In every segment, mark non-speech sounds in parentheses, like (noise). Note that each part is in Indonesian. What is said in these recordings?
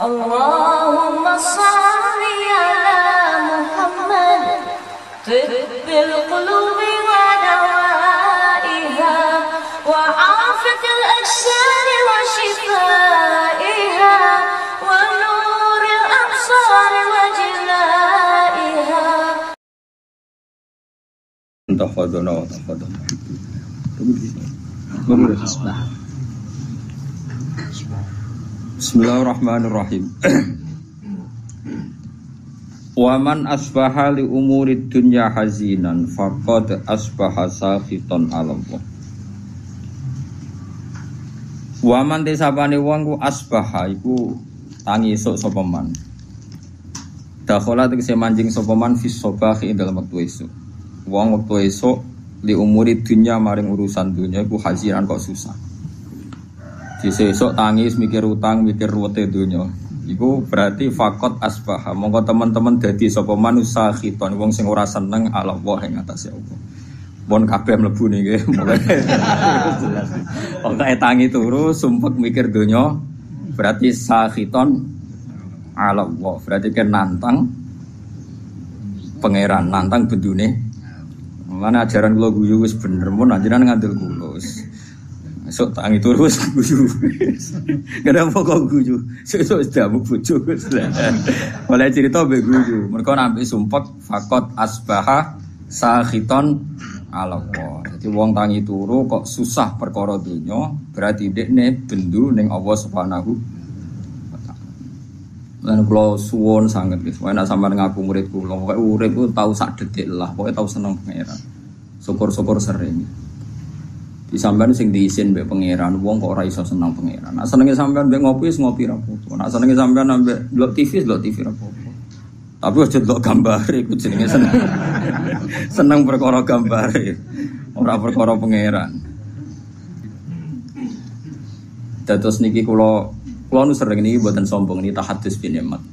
اللهم صل على محمد. طب القلوب ودوائها وعافة الأجساد وشفائها ونور الأبصار وجلائها. wa tafadhana. Bismillahirrahmanirrahim. Waman asbaha li umuri dunya hazinan faqad asbaha sakhitan ala Allah. Waman desapane wong ku asbaha iku tangi esuk sapa man. Dakhala tegese manjing sapa man fis sabah ing dalam wektu esuk. Wong wektu esuk li umuri dunya maring urusan dunya iku haziran kok susah. Di sesuk tangis mikir utang, mikir ruwete dunya. Iku berarti fakot asbah. Monggo teman-teman dadi sapa manusa khiton wong sing ora seneng ala Allah ing atase Allah. Pun kabeh mlebu niki (laughs) mulai. (laughs) Pokoke tangi turu sumpek mikir dunya berarti sakhiton ala Allah. Berarti kan nantang pangeran, nantang bendune. Mana ajaran kula guyu wis bener mun anjenan ngandel kula. Esuk tangi turu wis guyu. Kenapa kok guyu? Sesuk jamu bojo wis. Oleh cerita mbek guyu. Mergo nampi sumpek fakot asbaha sakhiton ala Allah. Jadi wong tangi turu kok susah perkara donya, berarti dekne bendu ning Allah Subhanahu kula suwun sanget guys, wae nek sampean ngaku murid kula, pokoke urip sak detik lah, pokoke tau seneng pangeran. Syukur-syukur sering. Di sampean sing diisin mbek pangeran, wong kok ora iso seneng pangeran. Nak senenge sampean mbek ngopi wis ngopi ra apa-apa. Nak senenge sampean mbek TV wis delok TV ra apa-apa. Tapi aja delok gambar iku jenenge seneng. (laughs) seneng perkara gambar. Ora perkara pangeran. Dados niki kula kula nu sering niki mboten sombong niki tahadus bin nikmat.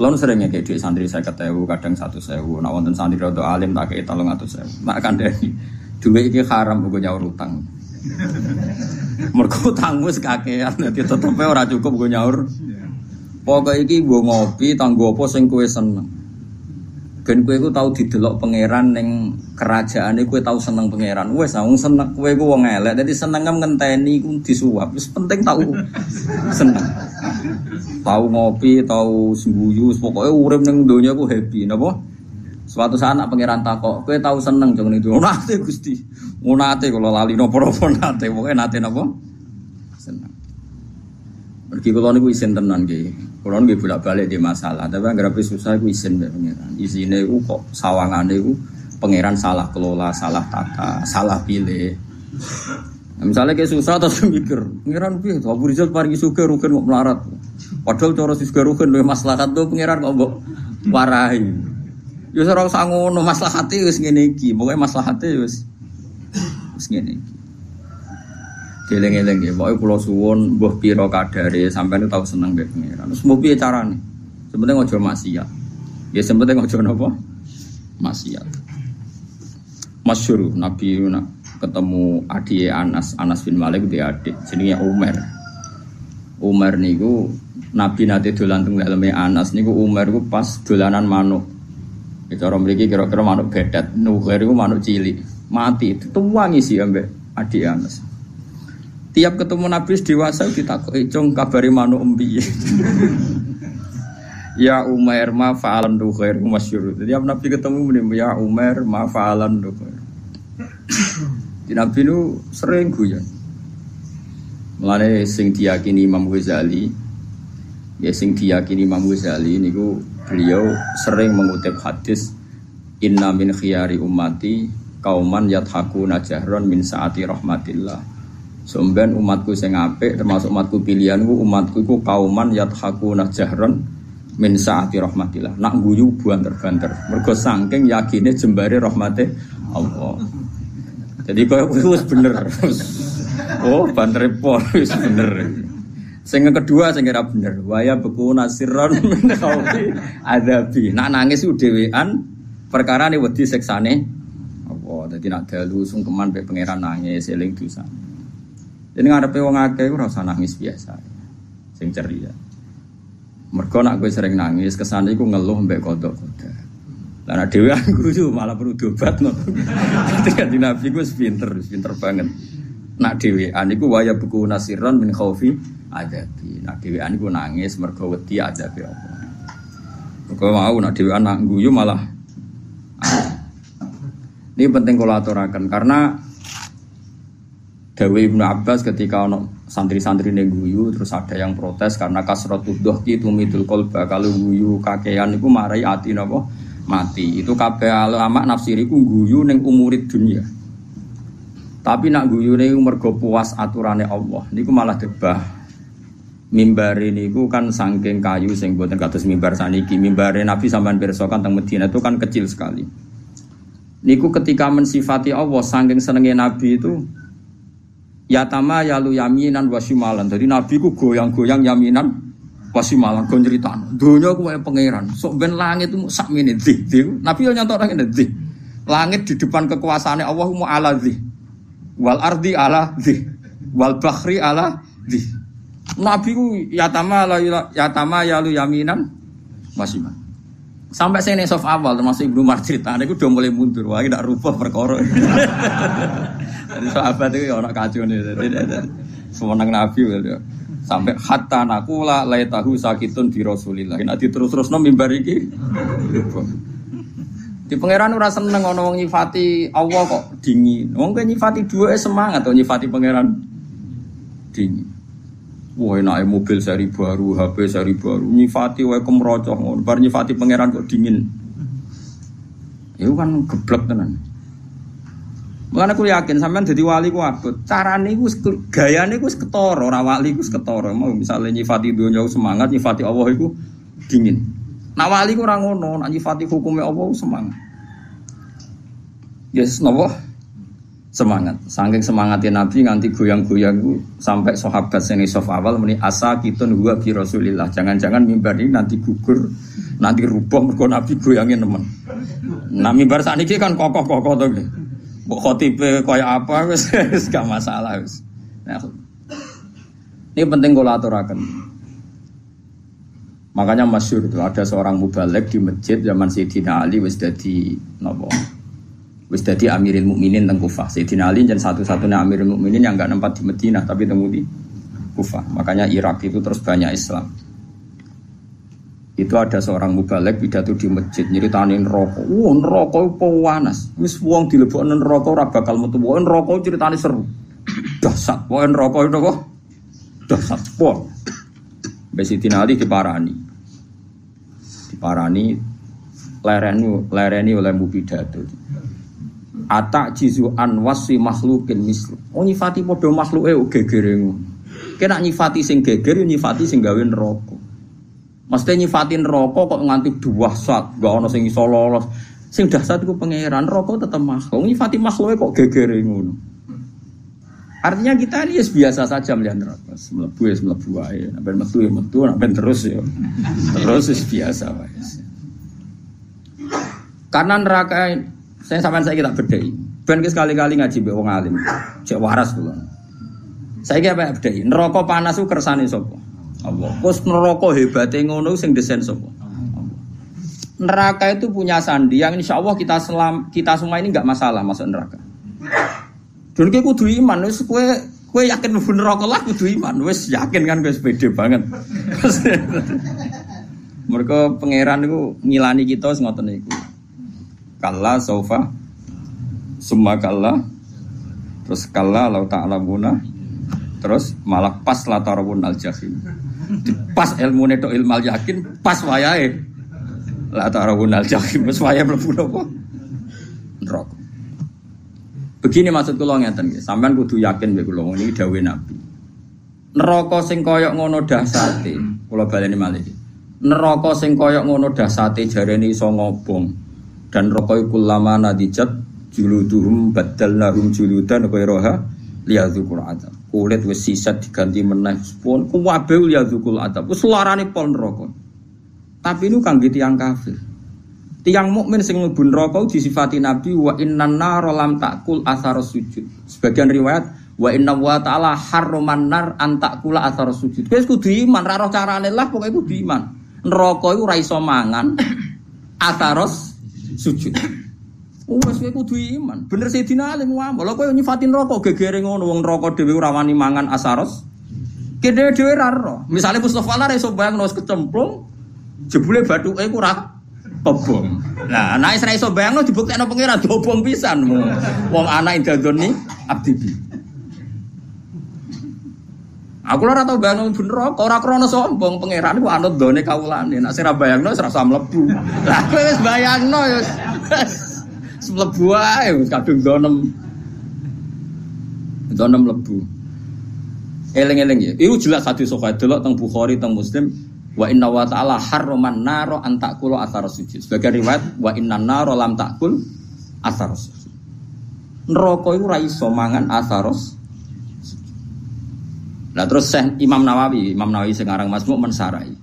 Kula nu sering ngekek dhuwit santri 50.000 kadang 100.000. Nek wonten santri rada alim tak kei 300.000. Nek kandhani dhuwit iki haram kanggo nyaur utang. Mergo utangmu wis kakean dadi tetepe ora cukup nggo nyaur. Pokoke iki nggo ngopi tanggo apa sing kowe seneng. Ben kowe iku tau didelok pangeran ning kerajaane kowe tau seneng pangeran. Wis wong seneng kowe iku wong elek. Dadi senengem ngenteni iku disuap. Wis penting tau seneng. Tau ngopi, tau sembuyu, pokoke urip ning donya ku happy, napa? Suatu saat anak pangeran takok, kowe tau seneng jangan itu. Nate Gusti. Nate kalau lali napa-napa (laughs) nate, pokoke nate napa? Seneng. Mergi kula niku isin tenan nggih. Kula nggih bolak-balik di masalah, tapi anggere susah iku isin mbek pangeran. Isine iku kok sawangane iku pangeran salah kelola, salah tata, salah pilih. Nah, misalnya kayak susah terus (laughs) mikir, pangeran piye? Abu Rizal paringi suka rugen kok melarat. Padahal cara suka rugen duwe maslahat tuh pangeran kok mbok warahi. Ya ora usah ngono, maslahate wis ngene iki. Pokoke maslahate wis wis ngene iki. Geleng-geleng ya, pokoknya kula suwun mbah pira kadare sampeyan tau seneng mbek pangeran. Terus mau piye carane? Sebenarnya ngojo maksiat. Ya sebenarnya ngojo napa? Maksiat. Masyhur Nabi nak ketemu adik Anas, Anas bin Malik dia adik, jenenge Umar. Umar niku Nabi nate dolan teng daleme Anas niku Umar niku pas dolanan manuk. Itu orang mriki kira-kira manuk bedat, nuher iku manuk cilik. Mati, dituwangi sih ambek adik Anas. Tiap ketemu Nabi dewasa ditakoki, "Cung kabari manuk empiye?" (laughs) ya Umar ma fa'alan nuher masyhur. Tiap Nabi ketemu muni, "Ya Umar ma fa'alan nuher." (clears throat) Di Nabi nu sering guyon. Mulane sing diyakini Imam Ghazali, ya sing diyakini Imam Ghazali niku beliau sering mengutip hadis Inna min khiyari ummati kauman yathaku najahron min saati rahmatillah. Sumben umatku sing apik termasuk umatku pilihanku umatku iku kauman yathaku najahron min saati rahmatillah. Nak guyu banter-banter. Mergo saking yakine jembare rahmate Allah. Jadi kau wis bener. (laughs) Oh, banter pol bener. Sing kedua sing kira bener. Waya beku nasiron (laughs) khaufi adabi. Nak nangis ku dhewean perkara ne wedi seksane apa. Dadi nak dalu sungkeman pe pangeran nangis eling dosa. Jadi ngarepe wong akeh ora usah nangis biasa. Sing ceria. Mergo nak gue sering nangis, ke sana iku ngeluh mbek kodok kodok. Lah nek dhewe (laughs) guyu malah perlu diobatno. Dadi (laughs) kan Nabi gue pinter, pinter banget. Nak dhewean iku waya buku nasiron min adabi. Nak dhewean iku nangis mergo wedi adabi Allah. Mergo mau nak dhewean nak guyu malah ini penting kalau aturakan karena Dewi Ibnu Abbas ketika ono santri-santri guyu terus ada yang protes karena kasrotul dohki tumidul kolba kalau guyu kakean itu marai ati nopo mati. Itu kabeh ulama nafsiriku guyu neng umurid dunia. Tapi nak guyu neng mergo puas aturannya Allah. Niku malah debah mimbar ini ku kan sangking kayu sing buatan kados mimbar saniki mimbar Nabi sampean pirsa kan teng itu kan kecil sekali niku ketika mensifati Allah sangking senengnya Nabi itu Yatama yalu yaminan wasimalan. Jadi Nabi ku goyang-goyang yaminan wasimalan. Gue nyeritaan. Dunia ku kayak pangeran. Sok ben langit itu sak mini di. Nabi yo nyantok ini di. Langit di depan kekuasaannya Allah mu ala di. Wal ardi ala di. Wal bahri ala. Nabi ku yatama yatama yalu yaminan wasimalan. Sampai saya soft awal termasuk Ibnu Umar cerita, aku udah mulai mundur, wah tidak rubah perkara. (laughs) Jadi sahabat itu orang kacau nih, semenang Nabi gitu. Sampai hatta nakula lay tahu sakitun di Rasulillah. Nanti terus terus nom mimbar iki. Di pangeran ora seneng ono wong nyifati Allah kok dingin. Wong nyifati dua semangat atau nyifati pangeran dingin. Wah enak mobil seri baru, HP seri baru, nyifati wae kemrocoh. Bar nyifati pangeran kok dingin. Itu kan geblek tenan. Mulane aku yakin sampean dadi wali ku abot. Carane iku gayane iku ketara, ora wali iku ketara. Mau misalnya nyifati dunya semangat, nyifati Allah iku dingin. Nah wali ku ora ngono, nak nyifati hukumnya Allah semangat. Yes, nopo? Semangat. Saking semangatnya Nabi nganti goyang-goyang sampai sahabat sini sof awal meni asa kitun gua bi Rasulillah. Jangan-jangan mimbar ini nanti gugur, nanti rubah mergo Nabi goyangin temen. Nah mimbar saat ini kan kokoh-kokoh tuh. Buk khotibe kaya apa (laughs) wis gak masalah wis. Nah, ini penting kalau aturakan. Makanya masyur itu ada seorang mubalek di masjid zaman Sayyidina Ali wis jadi nopo Wis dadi Amirul Mukminin teng Kufah. Sayyidina Ali dan satu-satunya Amirul Mukminin yang enggak nempat di Madinah tapi temu di Kufah. Makanya Irak itu terus banyak Islam. Itu ada seorang mubalek pidato di masjid nyeritanin rokok. Wah, rokok panas. Wis wong dilebokno neraka ora bakal metu. Wah, rokok ceritane seru. Dasar. Wah, rokok itu kok dasar. Wah. Sayyidina Ali diparani. Diparani lereni lereni oleh mubidato. Atak jizu an wasi makhlukin mislu. Oh nyifati podo makhluk eh gegere Kena nyifati sing geger, nyifati sing gawe neraka. Mesti nyifati neraka kok nganti dua saat, gak ono sing iso lolos. Sing dahsyat iku pangeran, neraka tetep makhluk. Nyifati makhluk kok gegere ngono. Artinya kita ini ya biasa saja melihat neraka. Melebu ya melebu aja. Naben metu ya metu, naben terus ya. Terus ya biasa wae. Karena neraka saya sampai saya kita bedai. Ben sekali-kali ngaji be wong alim. Cek waras kula. Saya kira apa bedai. Neraka panas ku kersane sapa? Allah. Kus neraka hebate ngono sing desain sapa? Neraka itu punya sandi yang insya Allah kita selam, kita semua ini nggak masalah masuk neraka. Dan kayak kudu iman, wes kue kue yakin mlebu neraka lah kudu iman, wes yakin kan gue sepede banget. (laughs) Mereka pangeran itu ngilani kita ngoten niku. Kalla sofa Summa kalla Terus kalla lau ta'lamuna Terus malah pas latarabun al jahim Pas ilmu neto ilmal yakin Pas wayahe Latarabun al jahim Pas wayahe melebu apa? Neraka Begini maksud kula ngeten nggih, sampean kudu yakin mek kula ini dawuh Nabi. Neraka sing koyok ngono dahsate, kula baleni malih. Neraka sing koyok ngono dahsate jarene iso ngobong dan rokoi kulama nadijat juluduhum badalnahum juludan roha? Liyadzukul adab. Kulit wis sisat diganti meneh. Pun kuwabe liyadzukul adab. Wis larane pol neraka. Tapi ini kangge tiang kafir. Tiang mukmin sing neraka disifati nabi wa innan nar lam takul asar sujud. Sebagian riwayat wa inna wa ta'ala harroman nar an takula asar sujud. Wis kudu iman ra carane lah pokoke kudu iman. Neraka iku ora iso mangan. Ataros sujud. (clears throat) Wes kowe kudu iman. Bener Sayyidina Ali ngomong, lha kowe nyifatin neraka gegere ngono wong neraka dhewe ora wani mangan asaros. Kene dhewe ra ero. Misale Mustofa lah iso bayangno wis kecemplung jebule bathuke ku ora kebong. Nah, nek ora iso bayangno dibuktekno pengira dobong pisan. Wong anak indadoni abdi. Aku ora tau bayangno bener kok ora krana sombong pangeran iku anut done kawulane. Nek sira bayangno wis rasa mlebu. Lah kowe wis bayangno ya mlebu kadung donem. Donem mlebu. Eling-eling ya. Iku jelas hadis sahih delok teng Bukhari teng Muslim wa inna wa ta'ala harraman naro an ta'kulu athar sujud. Sebagai riwayat wa inna naro lam ta'kul athar sujud. Neraka iku ora iso mangan atharos Nah terus Syekh Imam Nawawi, Imam Nawawi sekarang Masmuk mensarai.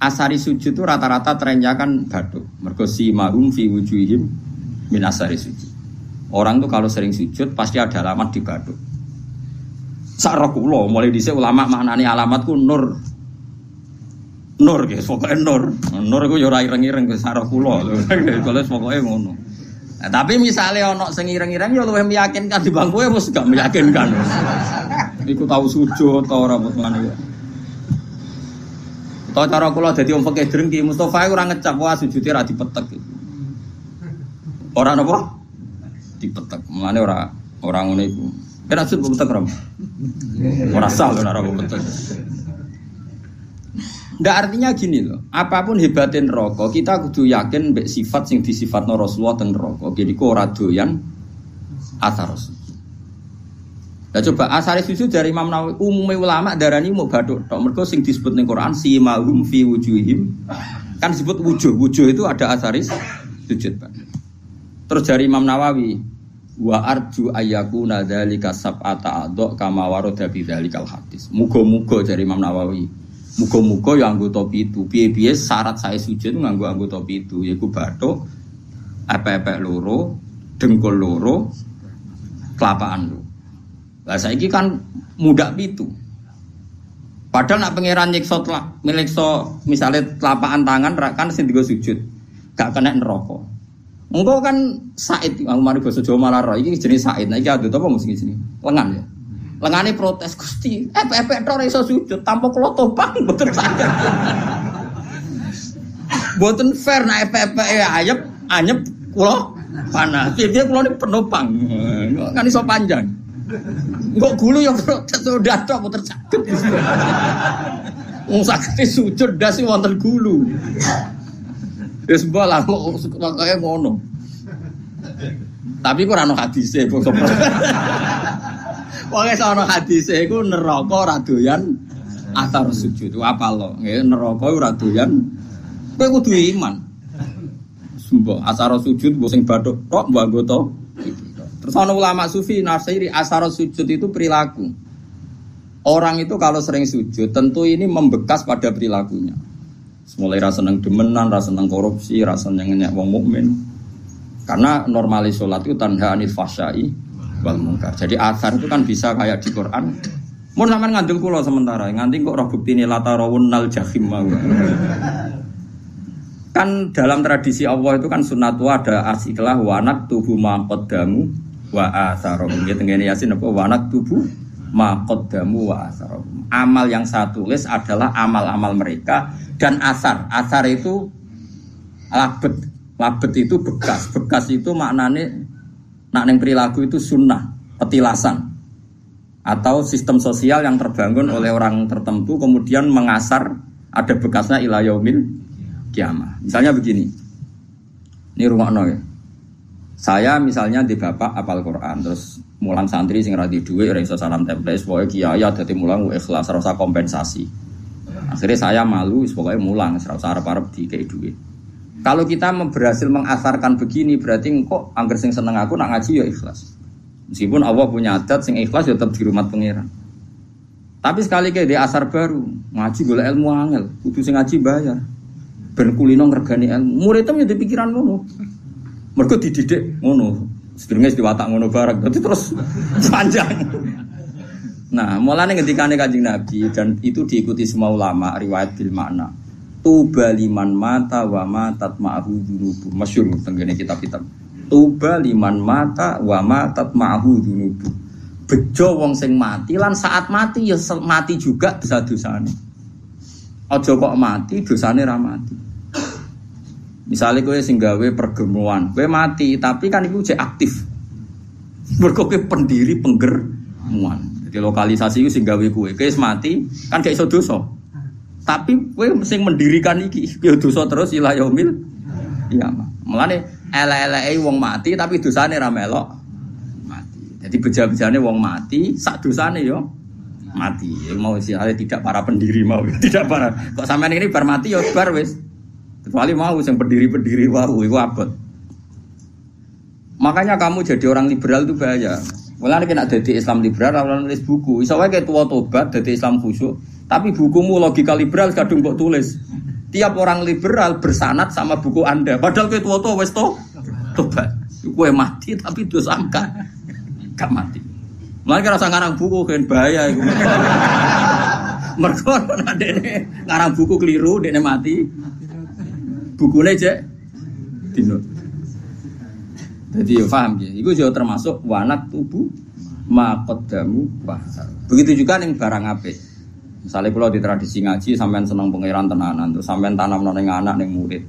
Asari sujud itu rata-rata trennya kan batuk. Mergo si mahum fi wujuhim min asari sujud. Orang tuh kalau sering sujud pasti ada alamat di batuk. Sarok kula mulai dhisik ulama maknani alamatku nur. Nur guys, pokoknya nur. Nur yo ora ireng-ireng ke sarok kula lho. Kalau pokoke ngono. Nah, tapi misalnya ono sing ireng-ireng ya meyakinkan di bangku ya gak meyakinkan. Iku tahu sujud tau ora mutmane ya. Tau cara kula dadi wong fakih drengki Mustofa iku ora ngecap wah sujude ora dipetek. Ora napa? Dipetek. Mulane ora ora ngono iku. Kira sujud petek ora? Ora sah lho ora petek. Nggak artinya gini loh, apa pun hebatin rokok, kita kudu yakin mbek sifat sing disifatno Rasulullah ten rokok. Jadi kok ora doyan asar Rasul. Nah coba asari susu dari Imam Nawawi umumnya ulama darani mau baduk tok mergo sing disebut ning Quran si mahum fi wujuhim kan disebut wujuh wujuh itu ada asaris sujud Pak. Terus dari Imam Nawawi wa arju ayyaku nadzalika sab'ata adok kama warada bidzalikal hadis. Muga-muga dari Imam Nawawi. Muga-muga ya anggota pitu. Piye-piye syarat saya sujud nganggo anggota pitu yaiku bathuk, epek-epek loro, dengkul loro, kelapaan loro. Lah saiki kan mudak pitu. Padahal nak pangeran nyiksa telak, milikso misalnya telapakan tangan kan sing digo sujud. Gak kena neraka. Engkau kan Said, aku mari bahasa Jawa malah roh. Ini jenis Said. Nah, ini adut apa mesti sini? Lengan ya. Lengane protes Gusti, epek-epek tok ora iso sujud tanpa kula topang mboten saged. Mboten fair nek epek-epek ayep anyep kula panas. Piye kula ini penopang. Kan iso panjang. Enggak gulu yang protes udah tok mboten saged. Wong saged sujud dasi wonten gulu. Wis bola kok kaya ngono. Tapi ora ono hadise kok. Pokoke sono hadise iku neraka ora doyan atar sujud. Apa lo? Nggih neraka ora doyan. Kowe kudu iman. Sumpah asar sujud mbok sing bathuk tok mbok anggota. Terus ana ulama sufi nasiri asar sujud itu perilaku. Orang itu kalau sering sujud tentu ini membekas pada perilakunya. Mulai rasa seneng demenan, rasa seneng korupsi, rasa ngenyek wong mukmin. Karena normalis sholat itu tanha anil fasyai wal mungkar. Jadi asar itu kan bisa kayak di Quran. Mau sampean ngandel kula sementara, nganti kok roh bukti ini latarawun nal jahim mau. Kan dalam tradisi Allah itu kan sunatu ada asiklah wanak tubuh maqaddamu wa asarohum. Ya tengene Yasin apa wanak tubuh maqaddamu wa asarohum. Amal yang saya tulis adalah amal-amal mereka dan asar. Asar itu labet. Labet itu bekas. Bekas itu maknanya nak neng perilaku itu sunnah, petilasan atau sistem sosial yang terbangun oleh orang tertentu kemudian mengasar ada bekasnya ilayomil kiamah. Misalnya begini, ini rumah ya. Saya misalnya di bapak apal Quran terus mulang santri sing radi duwe ora iso salam template pokoke kiai dadi mulang ikhlas rasa kompensasi. Akhirnya saya malu pokoknya mulang rasa arep-arep dikei duit. Kalau kita berhasil mengasarkan begini berarti kok angger sing seneng aku nak ngaji ya ikhlas. Meskipun Allah punya adat sing ikhlas ya tetap di rumah pangeran. Tapi sekali kayak di asar baru ngaji golek ilmu angel, kudu sing ngaji bayar. Ben kulino ngergani ilmu. Muridnya menjadi pikiran ngono. Mergo dididik ngono. Sedurunge diwatak ngono bareng. Tapi terus (laughs) panjang. Nah, mulane ketika Kanjeng Nabi dan itu diikuti semua ulama riwayat bil makna. Tuba liman mata wa matat ma'ahu dunubu. Masyur tenggene kitab-kitab. Tuba liman mata wa matat ma'ahu dunubu. Bejo wong sing mati lan saat mati ya mati juga dosa-dosane. Aja kok mati dosane ra mati. Misalnya kowe sing gawe pergemuan, kowe mati tapi kan iku jek aktif. Mergo kowe pendiri penggermuan. Jadi lokalisasi itu sing gawe kowe. Kowe mati kan gak iso. Tapi kowe sing mendirikan iki ya dosa terus ila yaumil iya Mulane elek-eleke wong mati tapi dosane ra melok mati. Jadi beja-bejane wong mati sak dosane yo mati. Mau sih tidak para pendiri mau (laughs) tidak para. Kok sampean ini bar mati ya bar wis. Kecuali mau yang pendiri-pendiri wau iku abot. Makanya kamu jadi orang liberal itu bahaya. Mulane kena jadi Islam liberal ora nulis buku. Iso kayak tua tobat jadi Islam khusyuk, tapi bukumu logika liberal kadung mbok tulis. Tiap orang liberal bersanat sama buku Anda. Padahal kayak tua tua wes to tobat. Kue mati tapi dosa angka gak mati. Mulane kira ngarang buku kan bahaya iku. (laughs) Mergo (laughs) nek ngarang buku keliru dene mati. Bukune cek dino. Jadi ya paham ya. Itu juga termasuk wanak tubuh makodamu wahar. Begitu juga nih barang apik. Misalnya kalau di tradisi ngaji sampean seneng pangeran tenanan, terus sampean tanam neng anak neng murid.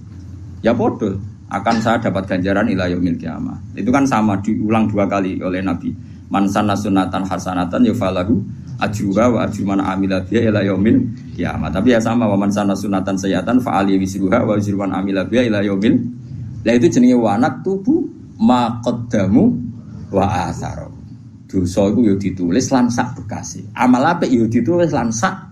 Ya bodoh, akan saya dapat ganjaran ila yaumil kiamah. Itu kan sama diulang dua kali oleh Nabi. Man sanna sunatan hasanatan yufalahu ajruha wa ajru man amila biha ila yaumil kiamah. Tapi ya sama wa man sanna sunatan sayatan fa ali wisruha wa man amila ila yaumil. Lah itu jenenge wanak tubuh maqaddamu wa atharo. Dosa iku ya ditulis lan sak. Amal apik ya ditulis lan sak.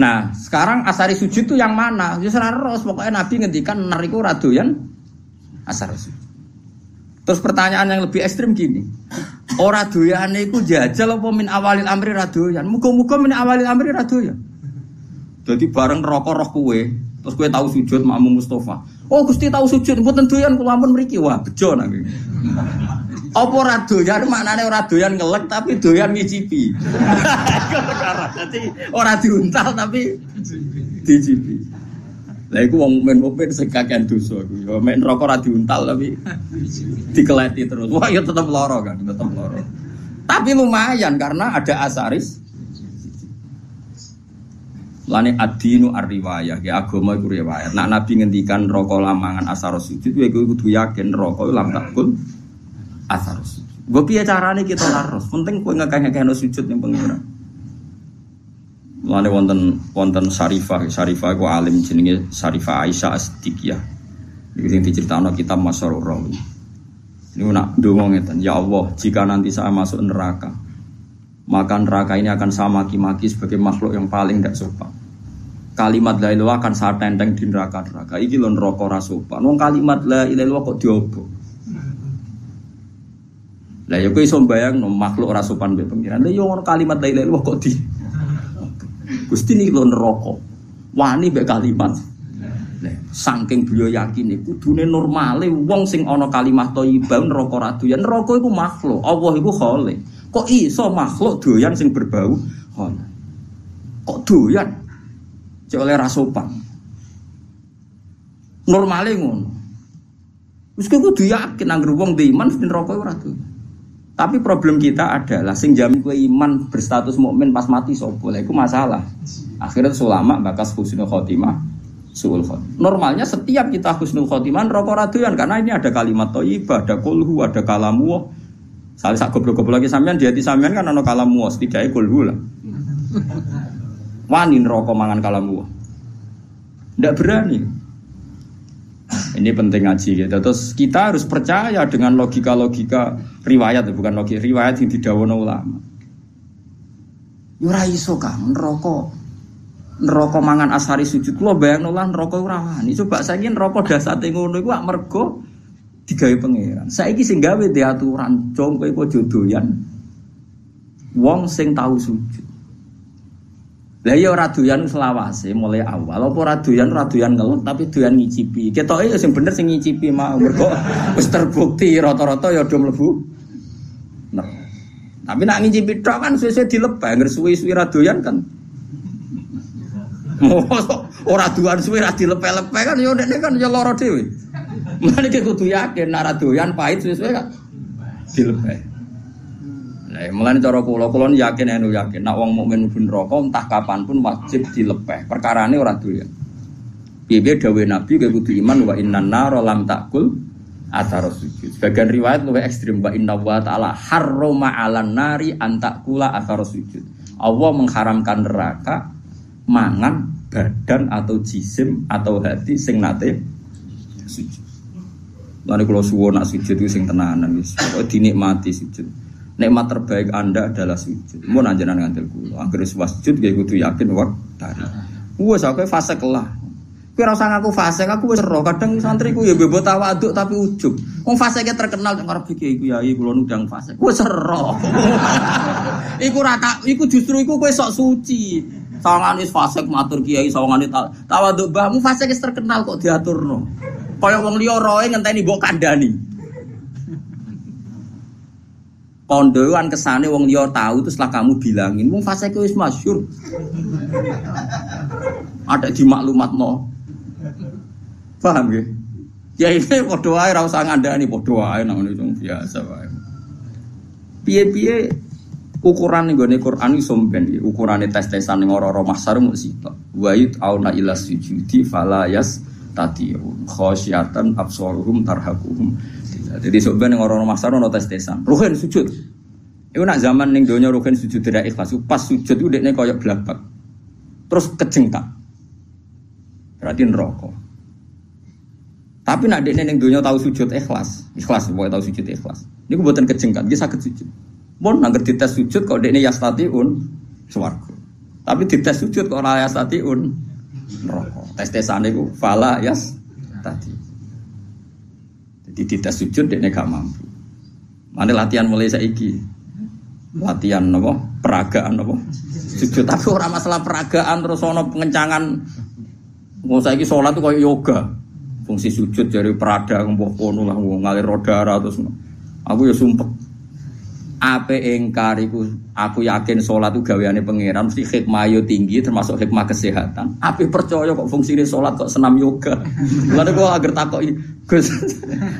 Nah, sekarang asari sujud itu yang mana? Ya ros pokoknya Nabi ngendikan nar iku ra doyan asar sujud. Terus pertanyaan yang lebih ekstrim gini. Ora doyane iku jajal apa min awalil amri ra doyan? Muga-muga min awalil amri ra doyan. Jadi bareng rokok roh kue, terus kue tahu sujud makmum Mustafa. Oh Gusti tahu sujud, mboten doyan kula ampun mriki. Wah, bejo nang. Apa ora doyan maknane ora doyan ngelek tapi doyan ngicipi. (laughs) Jadi ora diuntal tapi dicipi. Lah iku wong mukmin mukmin sing kakean dosa iku. Ya mek rokok ora diuntal tapi (laughs) dikeleti terus. Wah, ya tetep lara kan, tetep lara. Tapi lumayan karena ada asaris Lane adinu ar-riwayah, ya agama iku riwayat. Nak Nabi ngendikan rokok lamangan asar sujud, ya iku kudu yakin rokok lam takul asar sujud. Gue piye carane kita laros? Penting kowe ngekeh-ngekehno sujud ning pengira. Lane wonten wonten Syarifah, Syarifah iku alim jenenge Syarifah Aisyah As-Siddiqiyah. Iku sing diceritakno kitab Masyarur Rawi. Ini nak ndonga ngeten, ya Allah, jika nanti saya masuk neraka, maka neraka ini akan saya maki-maki sebagai makhluk yang paling tidak sopan. Kalimat la ilaha akan saya tenteng di neraka-neraka. Iki lho neraka ora sopan. Wong kalimat la ilaha kok diobo. Lah ya kowe iso mbayangno makhluk ora sopan mbek pengiran. Lah ya ngono kalimat la ilaha kok di Gusti niki lho neraka. Wani mbek kalimat. Lah saking beliau yakin iku kudune normale wong sing ana kalimat thayyibah neraka ra doyan. Neraka iku makhluk. Allah iku khalik. Kok iso makhluk doyan sing berbau khalik. Kok doyan? Cek oleh rasopan. Normale ngono. Wis kudu yakin anggere wong di iman neraka ora doyan. Tapi problem kita adalah sing jamin kowe iman berstatus mukmin pas mati sapa? Lah iku masalah. Akhirnya ulama bakas husnul khotimah suul khotimah. Normalnya setiap kita husnul khotimah rokok raduan karena ini ada kalimat thayyibah, ada kulhu, ada kalamu. Salah sak goblok-goblok lagi sampean di sampean kan ana kalamu, setidaknya kulhu lah. Wani rokok mangan kalamu. Ndak berani. Ini penting ngaji gitu. Terus kita harus percaya dengan logika-logika riwayat, bukan logika riwayat yang didawono ulama. Yura iso kang neraka. Neraka mangan asari sujud. Kulo bayangno lah neraka ora wani. Coba saiki neraka dasate ngono iku mergo digawe pangeran. Saiki sing gawe di aturan jong kowe kok jodoyan. Wong sing tahu sujud. Lah ya ora doyan selawase mulai awal apa ora doyan ora doyan ngelot tapi doyan ngicipi. Ketoke ya sing bener sing ngicipi mau mergo (laughs) wis terbukti rata-rata ya do mlebu. Nah. Tapi nak ngicipi tok kan suwe-suwe dilebah, ngger suwi-suwi ra doyan kan (laughs) Ora duan suwe ra dilepe-lepe kan yo ndekne kan yo lara dhewe. (laughs) Mulane kudu yakin nek ora doyan pahit suwe-suwe kan dilepe. Nah, mulane cara kula kula yakin anu yakin nek wong mukmin mlebu neraka entah kapan pun wajib dilepeh. Perkarane ora doyan. Piye dawuh Nabi kowe kudu iman wa innan nar lam takul atar sujud. Sebagian riwayat lebih ekstrim wa inna wa ta'ala harrama 'alan nari antakula atar sujud. Allah mengharamkan neraka mangan badan atau jisim atau hati sing nate sujud. Lalu kalau suwo nak sujud itu sing tenanan wis. Dinikmati sujud. Nikmat terbaik Anda adalah sujud. Mau nanjenan ngantil kula. Anggere sujud ya kudu yakin wak tari. Wes aku fase kelah. Kowe ora usah ngaku fase, aku wis ero. Kadang santriku ya bebo tawaduk tapi ujub. Wong fase ki terkenal nang ngarep iki (laughs) iku yai kula nundang fase. Kowe ero. iku ora tak iku justru iku kowe sok suci. Sawangane fasik matur kiai sawangane ta- tawaduk mbahmu fase ki terkenal kok diaturno. Kaya wong liya roe ngenteni mbok kandhani. Pondoan kesane wong liya tahu terus setelah kamu bilangin, wong fase wis masyhur. Ada di maklumat no. Paham ya? Ya ini podo wae ora usah ngandani podo wae nang ngene biasa wae. Piye-piye ukuran ning gone Quran iki somben iki ukurane tes-tesan ning ora-ora mahsar mung sitok. Wa auna ila sujudi fala yas tatiun khasyatan absaruhum tarhaquhum. Jadi somben ning ora-ora mahsar ono tes-tesan. Ruhin sujud. Iku nak zaman ning donya ruhin sujud tidak ikhlas. Pas sujud itu dekne koyo blabak. Terus kejengkak. Berarti neraka. Tapi nak dekne ning donya tahu sujud ikhlas, ikhlas pokoknya tahu sujud ikhlas. Niku mboten kejengkat, nggih saged sujud. Mun nangger dites sujud kok dekne yastatiun swarga. Tapi dites sujud kok ora yastatiun neraka. Tes-tesane iku fala yas tadi. Dites sujud dekne gak mampu. Mana latihan mulai saiki? Latihan apa? Peragaan apa? Sujud tapi ora masalah peragaan terus ono pengencangan Mau saiki sholat tuh kayak yoga. Fungsi sujud dari perada mbok kono lah ngalir rodara terus. Aku ya sumpek. Ape engkar iku aku yakin sholat itu gaweane pangeran mesti hikmah yo tinggi termasuk hikmah kesehatan. Ape percaya kok fungsine sholat kok senam yoga. (laughs) Lalu kok agar takoki Gus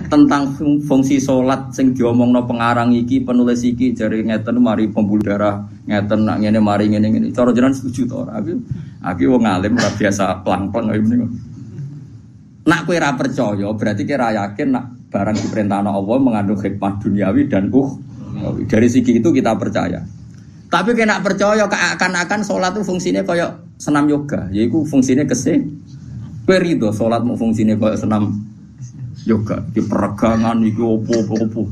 tentang fung- fungsi sholat sing diomongno pengarang iki penulis iki jari ngeten mari pembuluh darah ngeten nak ngene mari ngene ngene. Cara jenengan setuju to ora? Aku aku wong alim ora biasa plang-plang kaya ngene. Nak kowe ora percaya berarti kira yakin nak barang diperintahkan Allah mengandung hikmah duniawi dan uh dari segi itu kita percaya. Tapi kena percaya akan-akan sholat itu fungsinya kayak senam yoga, yaitu fungsinya kese. Kowe rido sholat mau fungsinya kayak senam yoga, di peregangan iki opo opo opo.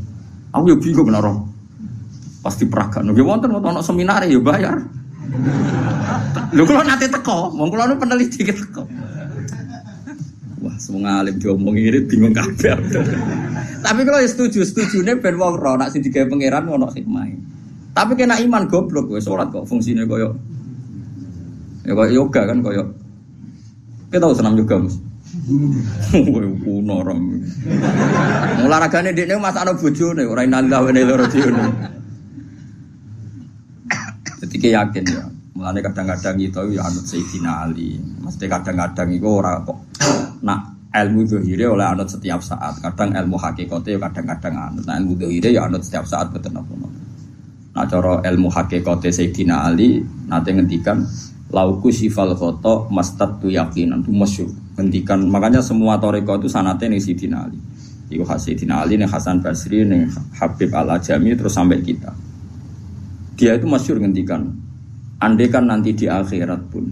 Aku ya bingung naro. Pasti peragaan. Ya wonten wonten ono seminar ya bayar. Lho kalau nanti teko, kula nu peneliti ki teko. Semua ngalim diomong ini bingung kabeh. Tapi kalau ya setuju, setuju nih ben wong ro nak sing digawe pangeran ono hikmah. Tapi kena iman goblok wis salat kok fungsine koyo ya koyo yoga kan koyo kita tahu senam yoga Mas. Kowe kuno rom. Olahragane dekne masakno bojone ora inalillah wa inna ilaihi rajiun. Jadi yakin ya. Mulane kadang-kadang itu ya anut Sayyidina Ali. Mesti kadang-kadang itu ora kok nak ilmu dohire oleh anut setiap saat. Kadang ilmu hakikatnya ya kadang-kadang anut. Nah ilmu dohire ya anut setiap saat betul apa Nah cara ilmu hakikatnya Sayyidina Ali nanti ngendikan lauku sifal koto mastad tu yakinan tu masyur ngendikan makanya semua toriko itu sanatnya nih Sayyidina Ali. Iku Sayyidina Ali nih Hasan Basri nih Habib Al Ajami terus sampai kita. Dia itu masyur ngendikan andai kan nanti di akhirat pun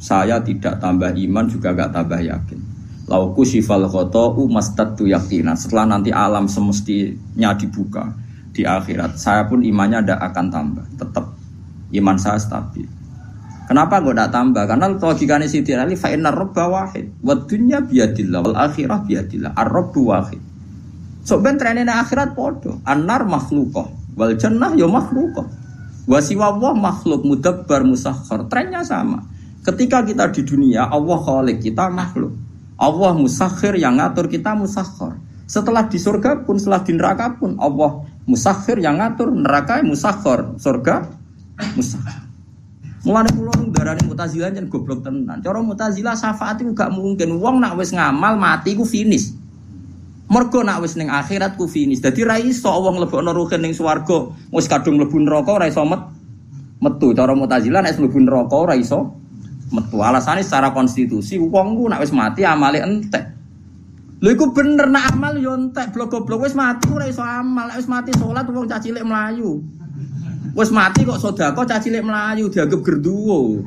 saya tidak tambah iman juga gak tambah yakin lauku sifal koto mastad tu yakinan setelah nanti alam semestinya dibuka di akhirat saya pun imannya tidak akan tambah. Tetap iman saya stabil. Kenapa gue tidak tambah? Karena logikanya Siti Ali fa innar robba wahid. Wa dunya biadillah wal akhirah biadillah ar robbu wahid. So ben trennya akhirat podo anar makhlukoh wal jannah yo makhlukoh wa siwa Allah makhluk mudabbar musakhar trennya sama. Ketika kita di dunia Allah khalik kita makhluk Allah musakhir yang ngatur kita musakhar setelah di surga pun setelah di neraka pun Allah musakhir yang ngatur neraka musakhir surga musakhir Mulane kula nu darani Mu'tazilah jan goblok tenan. Cara Mu'tazilah syafaat iku gak mungkin. Wong nak wis ngamal mati ku finish. Mergo nak wis ning akhirat ku finish. Dadi ra iso wong lebokno ruhin ning swarga, wis kadung mlebu neraka ora iso met metu. Cara Mu'tazilah nek mlebu neraka ora iso metu. Alasane secara konstitusi wong ku nak wis mati amale entek. Lha iku bener nak amal yo entek blok-blok wis mati ora iso amal. Wis mati salat wong cah cilik. Wis mati kok sedekah cah cilik melayu dianggap gerduwo.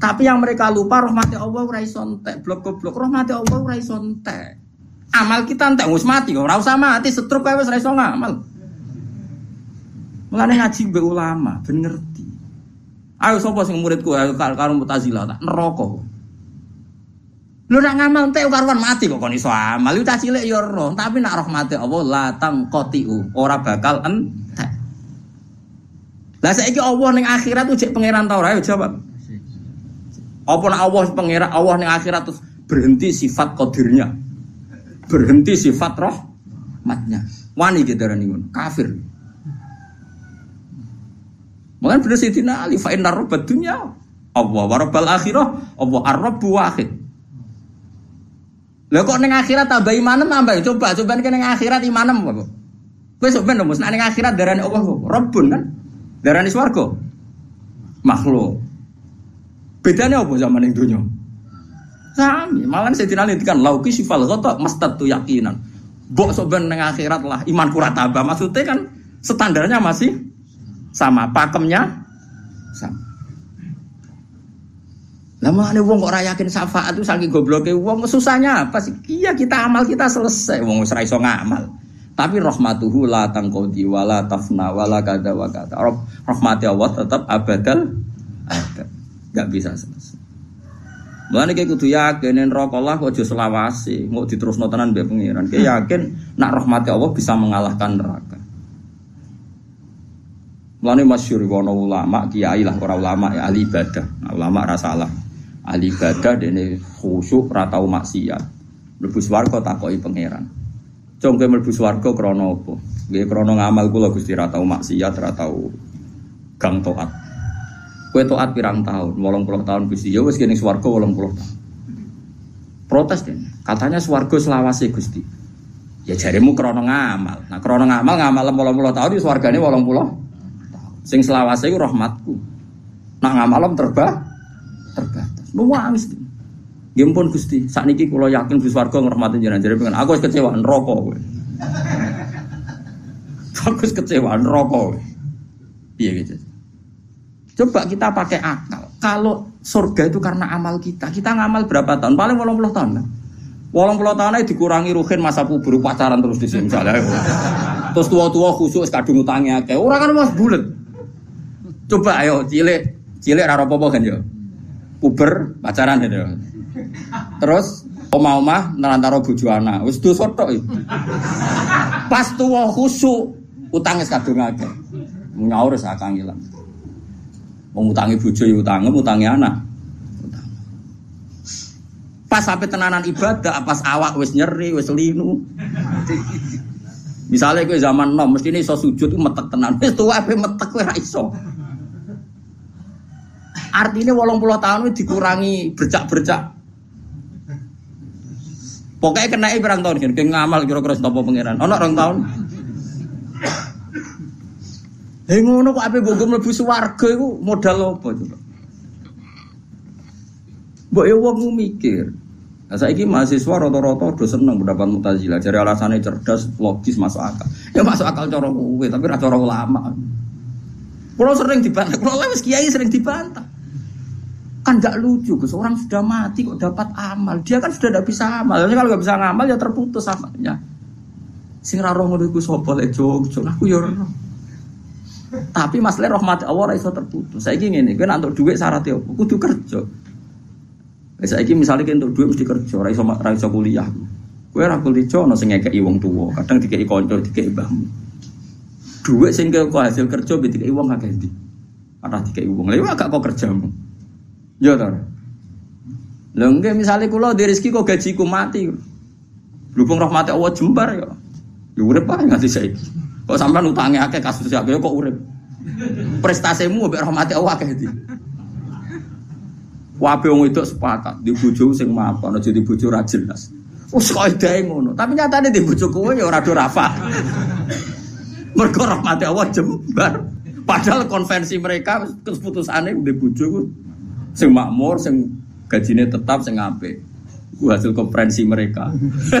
Tapi yang mereka lupa rahmati Allah ora iso entek, blok goblok rahmati Allah ora iso entek. Amal kita entek wis mati kok ora usah mati setruk kae wis ora iso ngamal. Mulane ngaji mbek ulama ben ngerti. Ayo sapa sing muridku ayo karo Mu'tazilah tak neraka. Lu nak ngamal entek karuan mati kok kon iso amal. Lu cilik ya roh, tapi nak rahmati Allah la tangqatiu, ora bakal entek. Lah saiki Allah ning akhirat tuh cek pangeran ta ora? Ayo jawab. Apa nak Allah pangeran Allah ning akhirat terus berhenti sifat qadirnya. Berhenti sifat rahmatnya. Wani gitu darani ngono. Kafir. Mungkin bener Sayyidina Ali fa innar rabbad dunya Allah wa rabbal akhirah Allah ar-rabbu wahid. Lah kok ning akhirat tambah imanem tambah coba coba ning akhirat imanem apa? Kowe sok ben mus ning akhirat darani Allah kok Rabbun kan? Darani swarga. Makhluk. Bedanya apa zaman yang dunia? Sami, malah saya tidak kan lauki sifal ghata mastatu yakinan. Bok sok ben ning akhirat lah iman kurat tambah. Maksudnya kan standarnya masih sama, pakemnya sama. Lah mana wong kok ora yakin syafaat itu saking gobloke wong susahnya apa sih? Iya kita amal kita selesai wong wis ra iso ngamal. Tapi rahmatuhu la tangkodi wala tafna wala kada wa kada. Rahmati Allah tetap abadal abad. Gak bisa selesai. Mulane kayak kudu yakin yen neraka Allah aja selawasi, mau diterusno tenan mbek pangeran. Kayak yakin nak rahmati Allah bisa mengalahkan neraka. Mulane masyhur ana ulama, kiai lah ora ulama ya ahli ibadah. Nah, ulama ra salah. Ahli ibadah dene khusyuk ra tau maksiat. Mlebu swarga takoki pangeran. Cung kowe mlebu swarga krana apa? Nggih krana ngamal kula Gusti ra tau maksiat, ra tau gang taat. Kowe taat pirang tahun? 80 tahun Gusti. Ya wis kene swarga 80 tahun. Protes deh. Katanya swarga selawase Gusti. Ya jarimu krana ngamal. Nah krana ngamal ngamal 80 tahun di swargane 80 tahun. Sing selawase iku rahmatku. Nak ngamalem terba terbatas. Nuwangis. Nggih pun Gusti, sakniki kula yakin Gusti warga ngrahmati jenengan jare pengen aku wis kecewa neraka kowe. (laughs) Aku wis kecewa neraka kowe. Piye gitu. Coba kita pakai akal. Kalau surga itu karena amal kita, kita ngamal berapa tahun? Paling 80 tahun kan? 80 tahun aja dikurangi ruhin masa kubur pacaran terus di sini misalnya. Terus tua-tua khusus kadung utangnya kayak orang kan mas bulat. Coba ayo cilik, cilik raro apa kan ya? Puber pacaran ya. Terus oma-oma nerantaro bojo anak, wis tok iki. Pas tuwa khusuk utangnya kadung akeh. Nyaur sak kangilan. Wong utangi bojo ya utangi anak. Pas sampai tenanan ibadah, pas awak wis nyeri, wis linu. Misalnya gue zaman nom, mesti ini iso sujud itu metek tenan. Wis tuwa ape metek ra iso. Artinya walang puluh tahun itu dikurangi bercak-bercak. Pokoknya kena berang tahun kan, ngamal kira-kira setopo pangeran. Ono orang tahun. Hei ngono kok ape bogo mlebu swarga iku modal apa coba? Mbok ya wong mikir. Nah, saiki mahasiswa rata-rata udah seneng pendapat Mu'tazilah. Jadi alasannya cerdas, logis, masuk akal. Ya masuk akal cara kowe, tapi ra cara ulama. Kalau sering dibantah, kalau wis kiai sering dibantah. Kan gak lucu, Gus. Orang sudah mati kok dapat amal. Dia kan sudah tidak bisa amal. Jadi kalau nggak bisa ngamal ya terputus amalnya. Sing ra roh ngono iku sapa lek jog, aku ya ora. Tapi masalah rahmat Allah ora iso terputus. Saiki ngene, kowe nek entuk dhuwit syaratnya apa? Kudu kerja. Saiki misale kowe entuk dhuwit mesti kerja, ora iso ora iso kuliah. Kowe ora kuliah ono sing ngekeki wong tuwa, kadang dikeki kanca, dikeki mbahmu. Dhuwit sing kok hasil kerja mbek dikeki wong akeh ndi? Ora dikeki wong. Lha agak kok kerjamu. Ya ta. Lha nggih misale kula di rezeki kok gajiku mati. Berhubung rahmati Allah jembar ya. Ya urip ae nganti saiki. Kok sampean utange akeh kasus akeh kok urip. Prestasimu mbek rahmati Allah akeh ndi? Wabe wong itu sepakat di bojo sing mapan aja di bojo ra jelas. Wes kaidahe ngono, tapi nyatane di bojo kowe ya ora do rafa. Mergo rahmati Allah jembar. Padahal konvensi mereka keputusane di bojo sing makmur, sing gajine tetap, sing apik. Ku hasil konferensi mereka.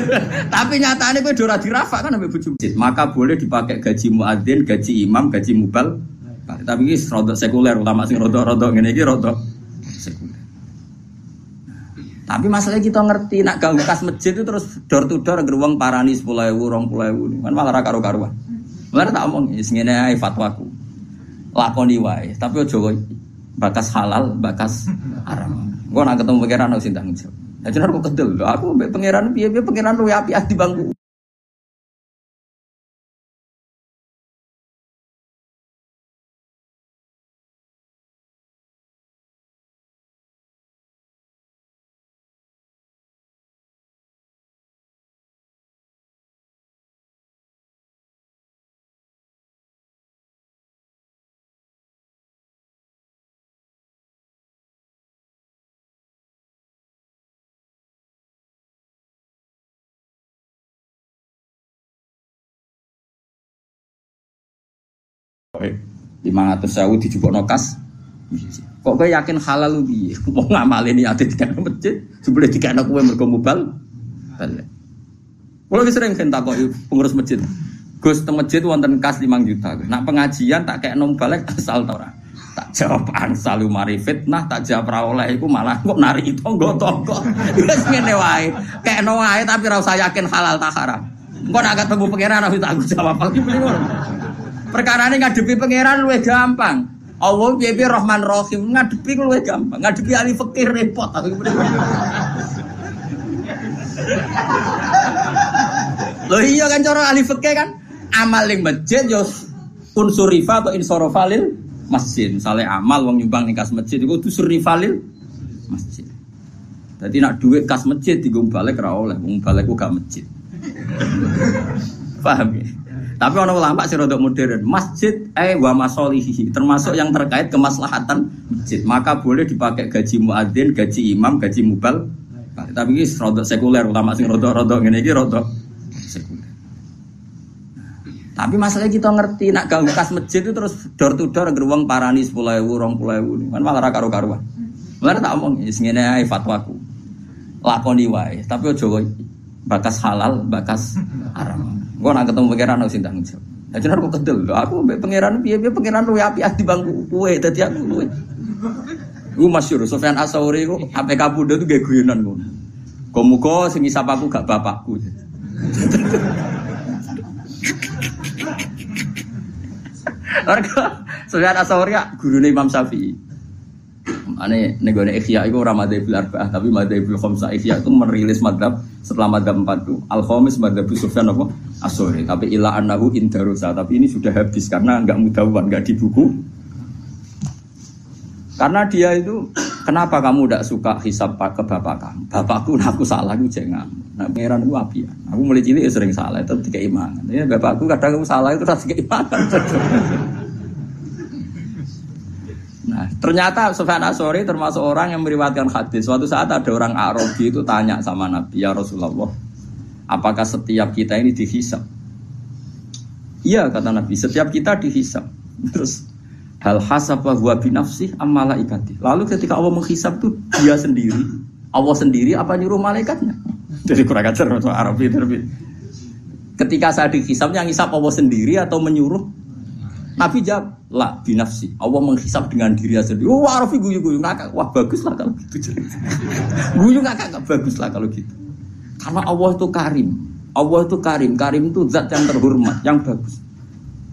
(laughs) Tapi nyatanya kowe ora dirafa kan bojo masjid. Maka boleh dipakai gaji muadzin, gaji imam, gaji mubal. Tapi ini rodok sekuler, ulama sing rodok-rodok ngene iki rodok sekuler. Tapi masalahnya kita ngerti nak gak bekas masjid itu terus door to door geruang parani sepuluh ewu, rong puluh ewu, kan malah raka karu-karuan. Malah tak omong, ini ae fatwaku, lakoni wae. Tapi ojo bakas halal, bakas haram. Gue nak ketemu pangeran harus tanggung jawab. Nah, jenar kok kedel, aku pangeran piye piye pangeran lu api di bangku. Lima ratus sewu dijupuk nokas kok gue yakin halal piye (laughs) mau ngamalin niate di kana masjid sebelum di kana kowe mergo mubal balik kalau sering kan takok pengurus masjid Gus teng masjid wonten kas 5 juta. Nak pengajian tak kayak nom balik (laughs) asal tora. Tak jawab ansal mari fitnah, tak jawab ra iku malah kok nari tonggo-tonggo. (laughs) Wis ngene wae. Kayak wae tapi ra usah yakin halal tak haram. Engko nak ketemu pangeran aku tak jawab apa Perkara ini ngadepi pangeran luwe gampang. Allah piye Rahman Rahim ngadepi luwe gampang. Ngadepi ahli fikih repot. Loh iya kan cara ahli fikih kan amal ning masjid yo unsur rifa atau insorofalil masjid. Misalnya amal wong nyumbang ning kas masjid itu unsur rifalil masjid. Jadi nak duit kas masjid digung balik ra oleh, gak masjid. Paham ya? Tapi orang ulama sih rodok modern. Masjid eh wa masolihi termasuk yang terkait kemaslahatan masjid. Maka boleh dipakai gaji muadzin, gaji imam, gaji mubal. Tapi ini rodok sekuler ulama sih rodok-rodok ini iki rodok sekuler. Tapi masalahnya kita ngerti nak gak bekas masjid itu terus door to door geruang parani sepuluh ewu, rong puluh ewu, kan malah raka karuan. Malah tak omong, ini ae fatwaku, lakoni wae. Tapi ojo bakas halal, bakas haram. Gue nak ketemu pangeran harus tanggung jawab. Nah, kok kedel, aku pangeran piye piye pangeran lu api di bangku kue, tadi aku kue. Gue masyur, Sofyan Asauri gue apa kabudo tuh gak guyonan gue. Komuko sing isap aku gak bapakku. Harga Sofyan Asauri ya guru Imam Syafi'i. Ane negara Ikhya itu orang madhabil arba'ah tapi madhabil khomsa Ikhya itu merilis madhab setelah empat itu al khomis madhab Sufyan apa? Asore tapi ila anahu indarusa. Tapi ini sudah habis karena nggak mudawan nggak di buku. Karena dia itu kenapa kamu tidak suka hisap ke bapak kamu? Bapakku nah aku salah aku jangan nah pangeran aku api ya. Aku mulai cilik ya sering salah. Itu tiga iman ya bapakku kadang aku salah itu rasa Nah, ternyata Sufyan Asori termasuk orang yang meriwayatkan hadis. Suatu saat ada orang Arabi itu tanya sama Nabi, "Ya Rasulullah, apakah setiap kita ini dihisap?" Iya kata Nabi, setiap kita dihisap. Terus hal hasabah huwa binafsi amala ikati. Lalu ketika Allah menghisap itu dia sendiri. Allah sendiri apa nyuruh malaikatnya? Jadi kurang ajar orang Arabi terbi. Ketika saya dihisap yang hisap Allah sendiri atau menyuruh Nabi jawab, lah binafsi. Allah menghisap dengan diri sendiri. Oh, Arafi guyu guyu ngakak. Wah bagus lah kalau gitu. (laughs) guyu ngakak nggak bagus lah kalau gitu. Karena Allah itu karim. Allah itu karim. Karim itu zat yang terhormat, yang bagus.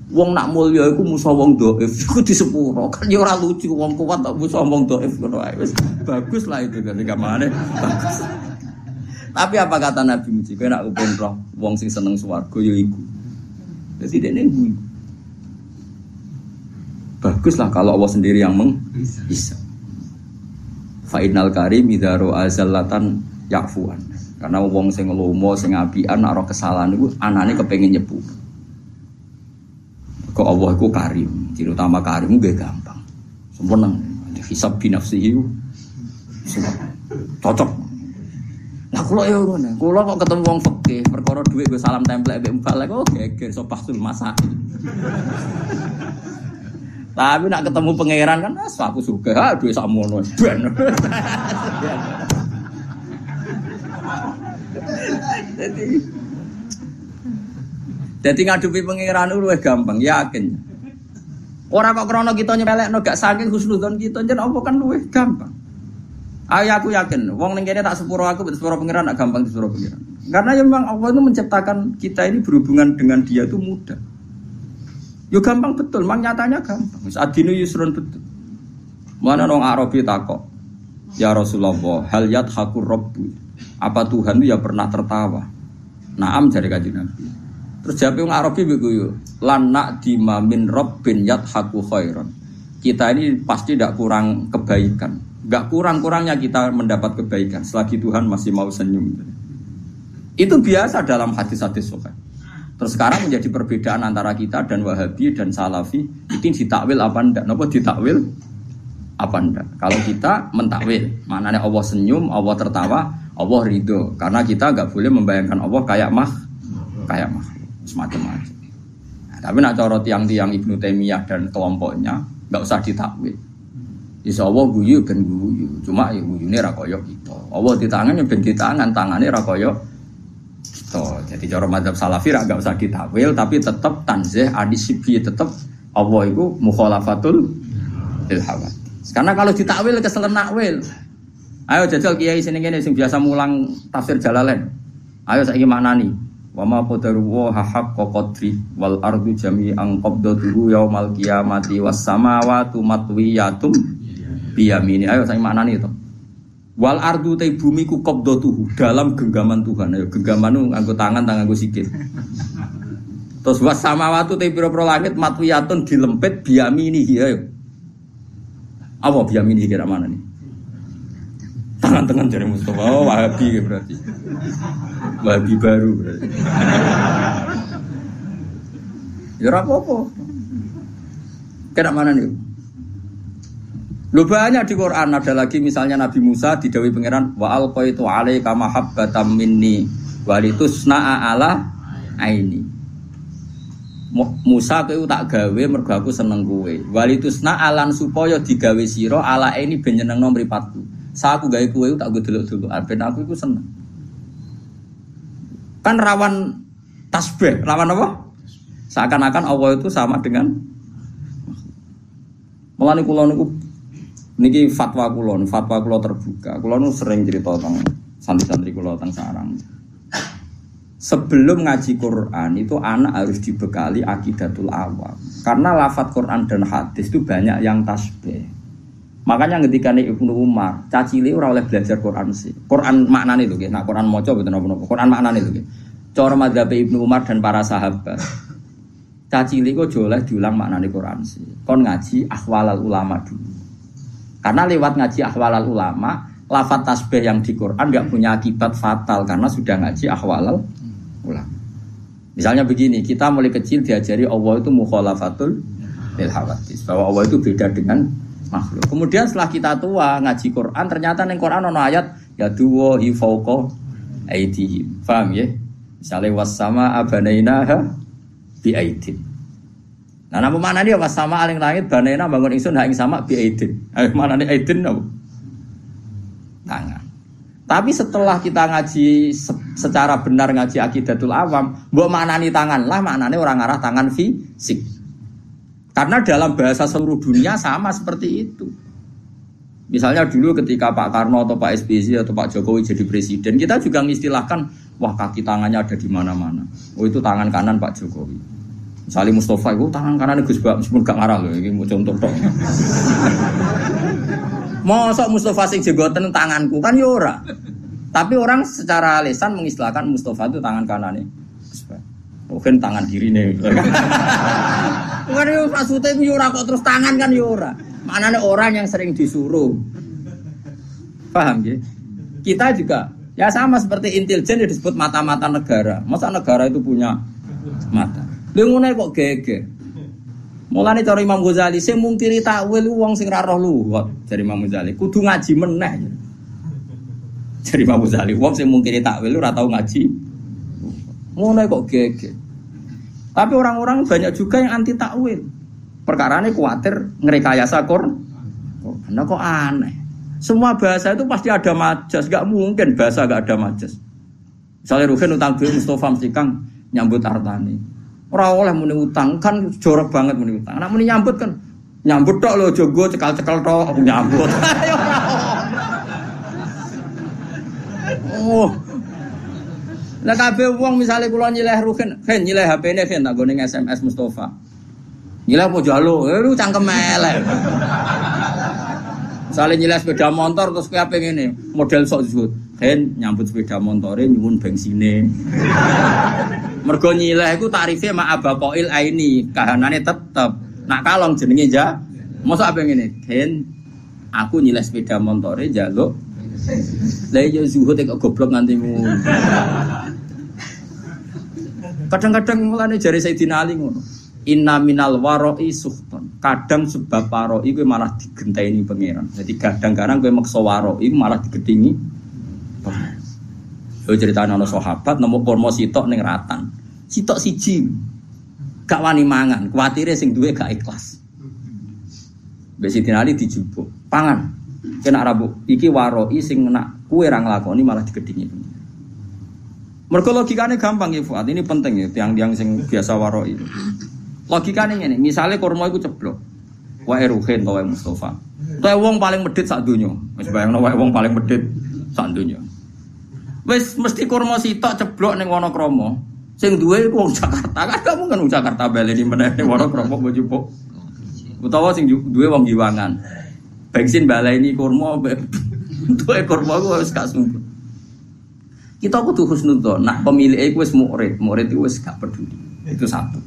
Wong nak mulia iku musuh wong doif (laughs) iku disepuro. Kan ya ora lucu wong kuat tak musuh wong doif ngono ae. Wis bagus lah itu kan gamane. Bagus. Tapi apa kata Nabi Muji? Kowe nak kepen roh wong sing seneng swarga ya iku. Jadi dene baguslah kalau Allah sendiri yang menghisap. Fa'inal karim idaro azallatan yakfuan. Karena wong sing lomo sing apian nak kesalahan itu anane kepengen nyepu. Kok Allah itu karim, ciri utama karim gak gampang. Sempurna, hisab itu Cocok. Nah, kula ya ngono. Kula kok ketemu wong fikih, perkara dhuwit gue salam template mbek mbak oh geger so pasul masak. Tapi nak ketemu pangeran kan ah, aku suka, ah duwe sakmono. Ben. Jadi jadi ngadepi pangeran itu gampang, yakin. Orang kok krono kita nyepelekno gak saking husnudzon kita jen apa kan luwih gampang. Ayo aku yakin, wong ning kene tak sepuro aku, sepuro pangeran gak gampang pangeran. Karena ya memang Allah itu menciptakan kita ini berhubungan dengan dia itu mudah. Yo gampang betul, memang nyatanya gampang. Adinu yusrun betul. Mana nong Arabi takok, ya Rasulullah, hal yat hakur robbu. Apa Tuhan itu ya pernah tertawa? Naam dari kajian Nabi. Terus jawab yang Arabi begitu, lanak dimamin robbin yat haku khairon. Kita ini pasti tidak kurang kebaikan. Gak kurang-kurangnya kita mendapat kebaikan selagi Tuhan masih mau senyum. Itu biasa dalam hadis-hadis sokan. Terus sekarang menjadi perbedaan antara kita dan Wahabi dan Salafi itu ditakwil apa ndak? Nopo ditakwil apa ndak? Kalau kita mentakwil, maknanya Allah senyum, Allah tertawa, Allah ridho. Karena kita nggak boleh membayangkan Allah kayak mah, kayak mah, semacam-macam. Nah, tapi nak corot tiang-tiang Ibnu Taimiyah dan kelompoknya nggak usah ditakwil. Insya Allah guyu ben guyu. Cuma ya guyune ra koyo kita. Allah di tangan ya ben di tangan, tangannya ra koyo kita. Jadi cara madzhab salafi ra gak usah ditakwil tapi tetap tanzih adisibi tetap Allah itu mukhalafatul lil hawadits. Karena kalau ditakwil keselen nakwil. Ayo jajal kiai sini gini sing biasa mulang tafsir Jalalain. Ayo saiki maknani. Wa ma qadaru haqqa qadri wal ardu jami'an qabdatuhu yaumal qiyamati was samawati matwiyatum biyamini. Ayo saya maknani itu. Wal ardu te bumi ku qabdatuhu dalam genggaman Tuhan. Ayo genggaman nu nganggo tangan tangan nganggo sikil. Terus was samawati te pira-pira langit matwiyatun dilempit biyamini ayo. Apa biyamini kira mana nih? Tangan-tangan jari Mustafa. Oh, Wahabi berarti. Wahabi baru berarti. Ya apa-apa. Kira mana nih? Lu banyak di Quran ada lagi misalnya Nabi Musa didawi pangeran wa alqaitu alaika mahabbatam minni walitusna'a ala aini. Musa kowe tak gawe mergo aku seneng kowe. Walitusna alan supaya digawe sira ala ini ben nyenengno mripatku. Sa aku gawe kowe tak go delok-delok ben aku iku seneng. Kan rawan tasbih, rawan apa? Seakan-akan Allah itu sama dengan Mulane kula niku niki fatwa kula, fatwa kula terbuka. Kula nu sering cerita tentang santri-santri kula tentang sarang. Sebelum ngaji Quran itu anak harus dibekali akidatul awam. Karena lafat Quran dan hadis itu banyak yang tasbih. Makanya ketika nih Ibnu Umar, cacili orang oleh belajar Quran sih. Quran maknanya itu, nah Quran moco betul nopo Quran maknanya itu. Cara madhab Ibnu Umar dan para sahabat. Cacili kok joleh diulang maknanya Quran sih. Kon ngaji ahwalal ulama dulu. Karena lewat ngaji ahwalal ulama, lafat tasbih yang di Quran nggak punya akibat fatal karena sudah ngaji ahwalal ulama. Misalnya begini, kita mulai kecil diajari Allah itu mukhalafatul lil hawadis, bahwa Allah itu beda dengan makhluk. Kemudian setelah kita tua ngaji Quran, ternyata neng Quran ono ayat ya duwo hi fauqa aidihim. Paham ya? Misalnya wasama abanainaha bi aidin. Nah, nama mana dia was sama aling langit banaina bangun ingsun ha ing sama bi aidin. Eh (laughs) mana nih aidin apa? Tangan. Tapi setelah kita ngaji se- secara benar ngaji akidatul awam, mbok maknani tangan lah maknanya orang arah tangan fisik. Karena dalam bahasa seluruh dunia sama seperti itu. Misalnya dulu ketika Pak Karno atau Pak SBY atau Pak Jokowi jadi presiden, kita juga mengistilahkan, wah kaki tangannya ada di mana-mana. Oh itu tangan kanan Pak Jokowi. Misalnya Mustafa itu tangan kanan Gus Bak, meskipun gak ngarah loh, ini mau contoh dong. (laughs) Mosok Mustafa sing jenggoten tanganku kan ya ora. Tapi orang secara lisan mengistilahkan Mustafa itu tangan kanannya. Gus Bak. Mungkin tangan kiri (laughs) nih. Bukan yo maksudnya itu ora kok terus tangan kan yo ora. Maknanya orang yang sering disuruh. Paham ya? Kita juga ya sama seperti intelijen yang disebut mata-mata negara. Masa negara itu punya mata? Lu ngono kok geger. Mulane cara Imam Ghazali sing mungkiri takwil wong sing ra roh luwat dari Imam Ghazali. Kudu ngaji meneh. Jadi Imam Ghazali, wong sing mungkin takwil ora tau ngaji. Ngono kok geger. Tapi orang-orang banyak juga yang anti takwil. Perkara ini khawatir ngerekayasa Quran. Nah kok aneh. Semua bahasa itu pasti ada majas, gak mungkin bahasa gak ada majas. Misalnya Ruhin utang duit Mustafa mesti Kang nyambut hartane. Ora oleh muni utang kan jorok banget muni utang. Nek muni nyambut kan nyambut tok lho jogo cekal-cekal tok aku nyambut. (laughs) Ya Oh. Lah kabeh wong misale kula nyileh Ruhin, Hen nyileh HP-ne Hen tak gone SMS Mustafa. Nyileh apa jaluk? Eh lu cangkem elek. Misalnya nyileh sepeda motor terus kayak pengen ini model sok zuhud. Hen nyambut sepeda motornya nyuwun bensine. Mergo nyileh iku tarife mak abakoil aini, kahanane tetep. Nak kalong jenenge ja. Masa apa ngene? Hen aku nyileh sepeda motornya jaluk lah iya zuhud kok goblok nganti. Kadang-kadang mulane jari Sayyidina Ali ngono. Inna minal waroi suhton. Kadang sebab waroi gue malah digenteni pangeran. Jadi kadang-kadang gue maksa waroi malah digedingi. Yo cerita nono sahabat nemu pormo sitok ning ratan. Sitok siji. Gak wani mangan, kuatire sing duwe gak ikhlas. Mbak Siti Ali dijupuk. Pangan. Kena rabu. Iki waroi sing nak kue ra nglakoni malah digedingi. Mergo logikane gampang ya Fuad. Ini penting ya tiang-tiang sing biasa waroi. Logikane ngene, misale kurma iku ceblok. Wae Ruhin wae Mustafa. Wae wong paling medit sak donya. Wis bayangno wae wong paling medit sak donya. Wis mesti kurma sitok ceblok ning Wonokromo. Sing duwe iku wong Jakarta. Kan kamu kan wong Jakarta baleni meneh ning Wonokromo mbok jupuk. Utawa sing duwe wong Giwangan. Bensin baleni kurma duwe (laughs) kurma ku wis gak sumpah. Kita kudu husnudzon. Nah, pemilik iku wis murid, murid iku wis gak peduli. Itu satu.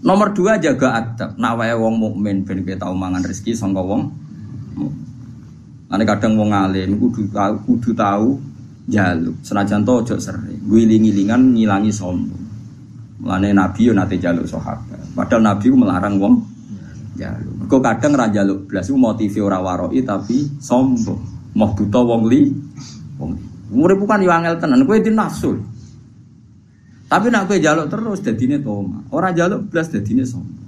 Nomor dua jaga adab. Nak wae wong mukmin ben kowe tau mangan rezeki sangka wong. Kadang wong alim kudu tahu kudu tahu jaluk. Senajan to ojo sering. Guling-gilingan ngilangi sombong. Mulane Nabi yo nate jaluk sahabat. Padahal Nabi melarang wong jaluk. Mergo kadang ra jaluk blas iku motive ora waroi tapi sombong. Mau buta wong li. Wong li. Urip kan yo angel tenan. Kowe di nafsu. Tapi nak kowe jaluk terus dadine toma. Ora jaluk blas dadine sombong.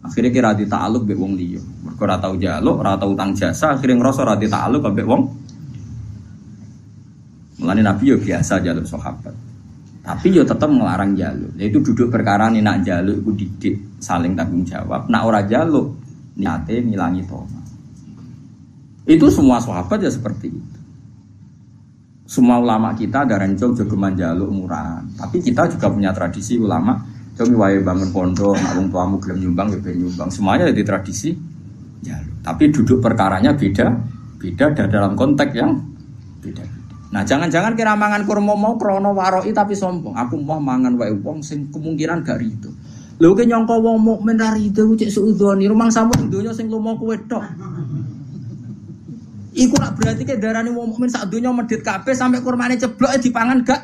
Akhirnya kira di ta'aluk mbek wong liya. Mergo ora jaluk, ora tau jasa, akhirnya ngerasa ora di ta'aluk wong. Mulane Nabi yo biasa jaluk sahabat. Tapi yo tetap ngelarang jaluk. Yaitu duduk perkara nih nak jaluk iku didik saling tanggung jawab. Nak ora jaluk niate ngilangi toma. Itu semua sahabat ya seperti itu. Semua ulama kita ada rencong jogeman jaluk murahan. Tapi kita juga punya tradisi ulama. Kami wae bangun pondok, wong tuamu gelem nyumbang, ya nyumbang. Semuanya jadi tradisi jaluk. Tapi duduk perkaranya beda, beda dan dalam konteks yang beda. Nah, jangan-jangan kira mangan kurma mau krono waroi tapi sombong. Aku mau mangan wae wong sing kemungkinan gak rido. Lho ki nyangka wong mukmin ra rido ku cek suudoni, rumang samu donya sing lumo kowe tok. Iku nak berarti ke darani wong mukmin sak donya medhit kabeh sampai kurmane ceblok eh, dipangan gak?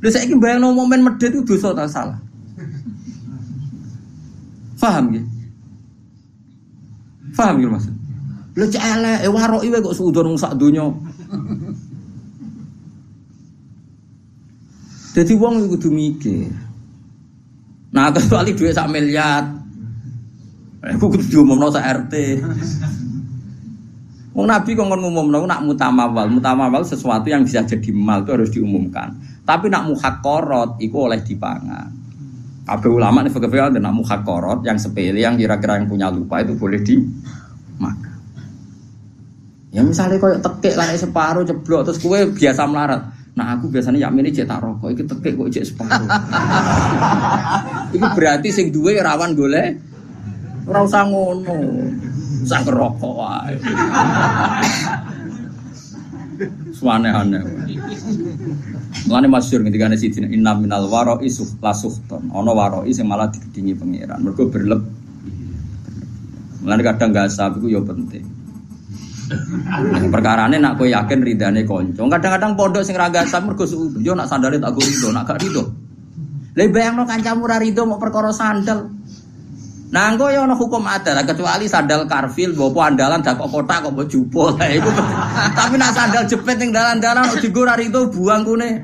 Lha saiki bayangno wong mukmin medhit itu dosa ta salah? Paham ya? Paham ya maksud? Lha cek elek, waroki wae kok suudon wong sak donya. Jadi wong iku kudu mikir. Nah, kecuali duit sak miliar. Aku kudu diumumno sak RT. Wong Nabi kok ngumumno nak mutamawal. Mutamawal sesuatu yang bisa jadi mal itu harus diumumkan. Tapi nak muhakorot itu oleh dipangan. Kabeh ulama nih fakir ada nak muhakorot yang sepele yang kira-kira yang punya lupa itu boleh dimakan. Ya misalnya koyo tekek lah separuh jeblok terus kue biasa melarat. Nah aku biasanya yakmini cek tak rokok, itu tekek kok cek separuh. (laughs) itu berarti sing duwe rawan golek ora usah ngono. Usah ngerokok wae. Suane aneh. Mulane masyhur ketika ana inna minal waroi suh la suhton. Ana waroi sing malah digedingi pangeran. Mergo berleb. Mulane kadang gak sab iku ya penting. Perkarane nak kowe yakin ridane kanca. Kadang-kadang pondok sing ra gasam mergo. Yo nak sandale tak rido, nak gak rido. Lah bayangno kancamu ra rido mau perkara sandal. Nah, engko ya ana hukum adat kecuali sandal karfil bopo andalan dak kok kotak kok mbok jupul. Lah iku. (laughs) Tapi nak sandal jepit ning dalan-dalan digo ra itu buang kune.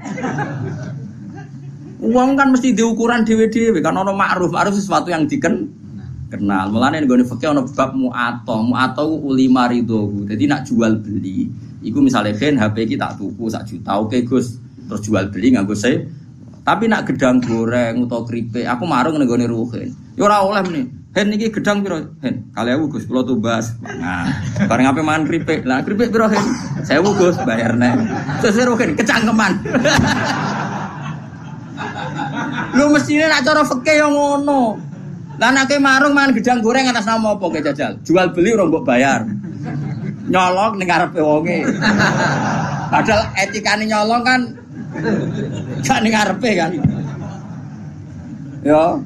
Uang kan mesti diukuran dhewe-dhewe kan ono ma'ruf, ma'ruf sesuatu yang diken kenal. Mulane nggone fikih ono bab mu'ato, mu'ato uli marido. Jadi nak jual beli. Iku misalnya kan HP iki tak tuku sak juta, oke Gus. Terus jual beli nganggo saya tapi nak gedang goreng atau keripik, aku marung nih gue ruhin. Ya ora oleh nih. Hen niki gedang piro? Hen, kali aku Gus kula tumbas. Nah, bareng apa mangan keripik. Lah keripik piro hen? Saya Gus bayar nih. Terus ruhin kecangkeman. (laughs) Lu mestinya nak cara fikih yang ngono. Lah nek marung mangan gedang goreng atas nama apa ke jajal? Jual beli ora mbok bayar. Nyolong ning ngarepe wonge. Padahal etikane nyolong kan Gak ning kan. Yo.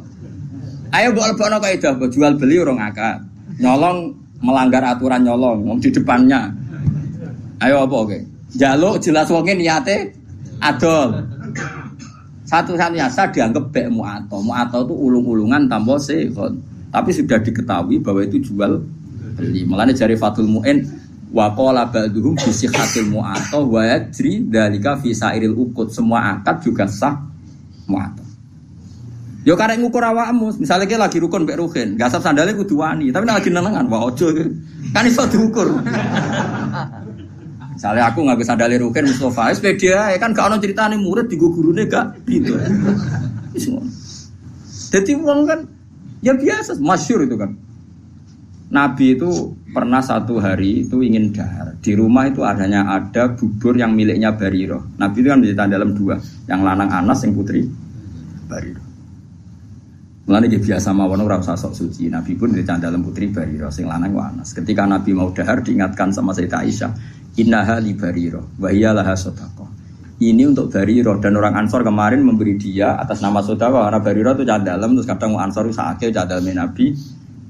Ayo mbok lebokno kaidah mbok jual beli urung akad. Nyolong melanggar aturan nyolong wong di depannya. Ayo apa oke? Jaluk jelas wonge niate adol. Satu-satunya saya dianggap bek mu'ato. Mu'ato itu ulung-ulungan tanpa sehon. Tapi sudah diketahui bahwa itu jual beli. Malah jari Fatul Mu'in wa qala ba'duhum bi sihhatil mu'ato wa yajri dalika fi sairil ukut. Semua akad juga sah mu'ato. Yo karek ngukur awakmu, misalnya kita lagi rukun mbek ruhin, gasap sandalnya kudu wani, tapi lagi nenengan, wah ojo kan iso diukur. Misalnya aku nggak bisa dalih rukin Mustafa, ya kan gak ono ceritanya murid di gurune gak gitu. Jadi uang kan ya biasa, masyur itu kan. Nabi itu pernah satu hari itu ingin dahar. Di rumah itu adanya ada bubur yang miliknya Bariro. Nabi itu kan menjadi dalam dua, yang lanang Anas, yang putri Bariro. Mulane dia biasa mawon ora usah sok suci. Nabi pun di dalam putri Bariro sing lanang Anas. Ketika Nabi mau dahar diingatkan sama Sayyidah Aisyah, Innaha li bariro wa laha sodako. Ini untuk bariro dan orang ansor kemarin memberi dia atas nama sodako karena bariro itu cah dalam terus kadang ansor sakit cah dalam nabi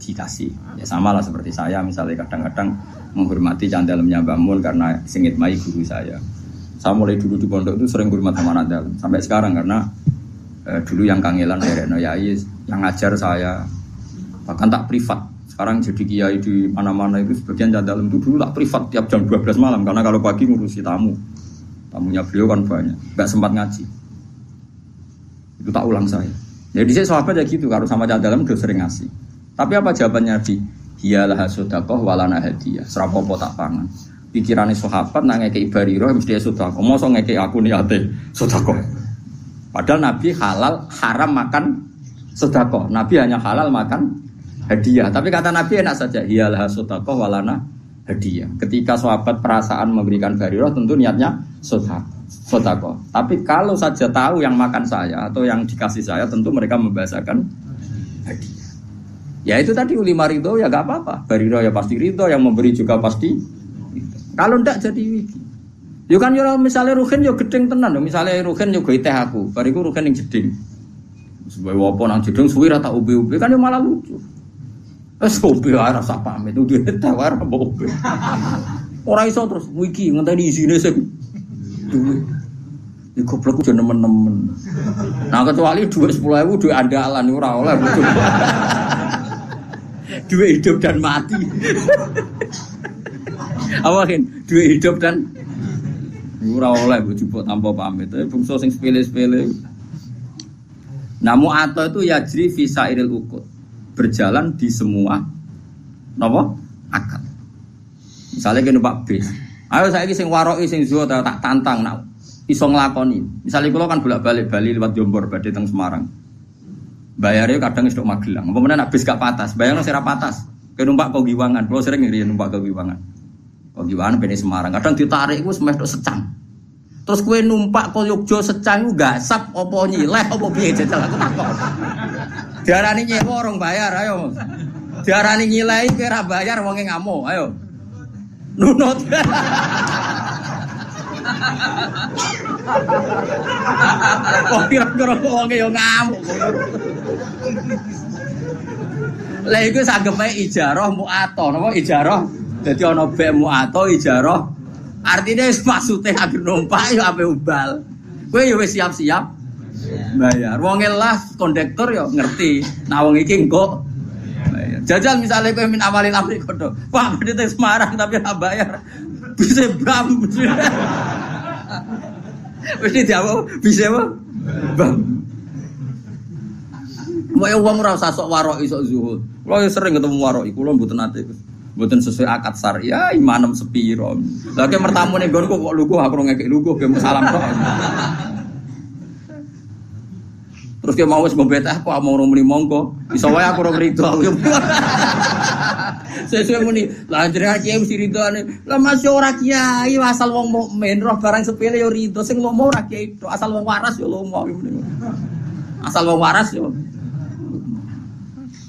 dikasih. Ya sama lah seperti saya misalnya kadang-kadang menghormati cah dalamnya bangun karena singit mai guru saya. Saya mulai dulu di pondok itu sering hormat sama anak dalam sampai sekarang karena eh, dulu yang kangelan Reno Yai yang ngajar saya bahkan tak privat sekarang jadi kiai di mana-mana itu sebagian dalam itu dulu tak privat tiap jam 12 malam karena kalau pagi ngurusi tamu. Tamunya beliau kan banyak, nggak sempat ngaji. Itu tak ulang saya. Jadi saya sahabat ya gitu, kalau sama dalam udah sering ngasih. Tapi apa jawabannya Nabi? Hiyalah sodakoh walana hadiah. Serapopo tak pangan. Pikirannya sahabat nang ngeke ibariro mesti ya sodakoh. Masa ngeke aku niate sodakoh. Padahal Nabi halal haram makan sodakoh. Nabi hanya halal makan hadiah. Tapi kata Nabi enak saja, iyalah sodakoh walana hadiah. Ketika sahabat perasaan memberikan bariroh tentu niatnya sodakoh. Tapi kalau saja tahu yang makan saya atau yang dikasih saya tentu mereka membahasakan hadiah. Ya itu tadi ulima ridho ya gak apa-apa. Bariroh ya pasti ridho, yang memberi juga pasti. Kalau ndak jadi wiki. Yo kan yo misalnya rugen yo gedeng tenan, misalnya rugen yo teh aku, bariku rugen yang jeding. Sebagai wopo nang jeding suwi rata ubi-ubi kan yo malah lucu. Wes kopi ora rasa pamit udah tawar kopi. Ora iso terus wiki ngenteni isine sing duwe. Iki goblok udah nemen-nemen. Nah kecuali duit sepuluh ribu duit andalan ora oleh duit hidup dan mati. Awakin duit hidup dan ora oleh bojo tanpa pamit. Tapi bungsu sing sepele-sepele. Namu atau itu yajri visa iril ukut berjalan di semua nopo akal. Misalnya kita numpak bis. Ayo saya sing waroi sing zuhud tak tantang nak iso nglakoni. Misalnya kalau kan bolak-balik Bali lewat Jombor badhe teng Semarang. Bayarnya kadang istok Magelang. Mana nak bis gak patas, bayarnya sira patas. Ke numpak kau giwangan, kalau sering ngiri numpak kau giwangan. Kau giwangan bene Semarang. Kadang ditarik gue semeh secang. Terus kue numpak kau Yogyo secang gak sap opo nyileh opo piye jajal aku takut. Diarani nyewa orang bayar, ayo. Diarani nyilai kira bayar wonge ngamuk, ayo. Nunut. Kok kira-kira wonge yo ngamuk. Lah iku sanggepe ijarah muato, napa ijarah? Dadi ana bek muato ijarah. Artinya maksudnya agar numpak ya ape ubal. Kowe ya siap-siap bayar. Wong lah kondektor ya ngerti. Nah wong iki engko Jajal misalnya kowe min awalin amri kodo. Pak, teh Semarang tapi ora bayar. Bisa bam. Wis dijawab, bisa apa? Bam. Mau yang uang rasa sok warok isok zuhud. Kalau yang sering ketemu warok, kulo mboten nate. Mboten sesuai akad sar. Ya imanem sepiro. Lagi mertamu nih gonku kok lugu aku ngekek lugu ke salam tok. Terus dia mau wis mbet apa mau muni mongko. Iso wae aku ora rido. Sesuai muni, lah jenengan kiai mesti ridone. Lah masih ora kiai asal wong mukmin roh barang sepele yo rido sing lomo ora kiai asal wong waras yo lomo. Asal wong waras yo.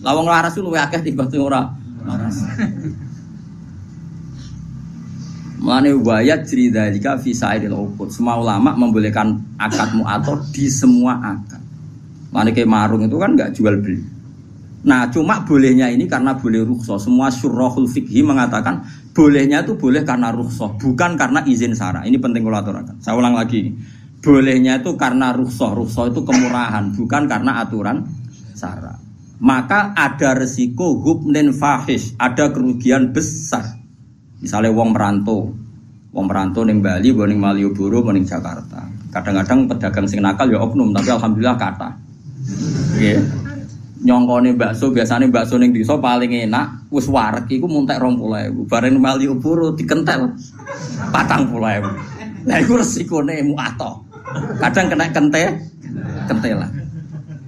Lah wong waras lu luwih akeh timbang sing ora waras. Mulane wayat cerita jika visa idil ukut. Semua ulama membolehkan akad mu'ator di semua akad. Kayak marung itu kan nggak jual beli. Nah, cuma bolehnya ini karena boleh rukhsah. Semua syurahul fikhi mengatakan bolehnya itu boleh karena rukhsah, bukan karena izin sara. Ini penting kalau. Saya ulang lagi. Bolehnya itu karena rukhsah. Rukhsah itu kemurahan, bukan karena aturan sara. Maka ada resiko hubnen fahish, ada kerugian besar. Misalnya wong merantau, wong merantau neng Bali, neng Malioboro, neng Jakarta. Kadang-kadang pedagang sing nakal ya oknum, tapi alhamdulillah kata. Nggih. Nyongkone bakso biasanya bakso ning desa paling enak wis wareg iku muntek 20.000. Bareng Malioboro dikentel 40.000. Nah iku resikone muato. Kadang kena kente kentelan.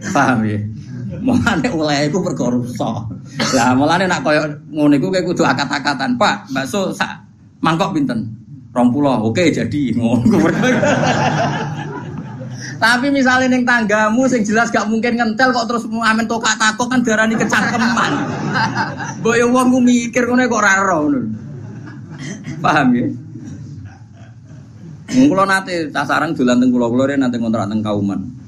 Paham ya? Mulane oleh iku perkara rusak. Lah mulane nak koyo ngono iku kowe kudu akat-akatan. Pak, bakso sak mangkok pinten? 20. Oke, jadi ngono. Tapi misalnya neng tanggamu sing jelas gak mungkin ngentel kok terus amen tokak takok kan darani kecangkeman. (laughs) Boyo wong ku mikir ngono kok ora ngono. Paham ya? Mung kula nate tasarang dolan teng kula-kula nate ngontrak teng Kauman.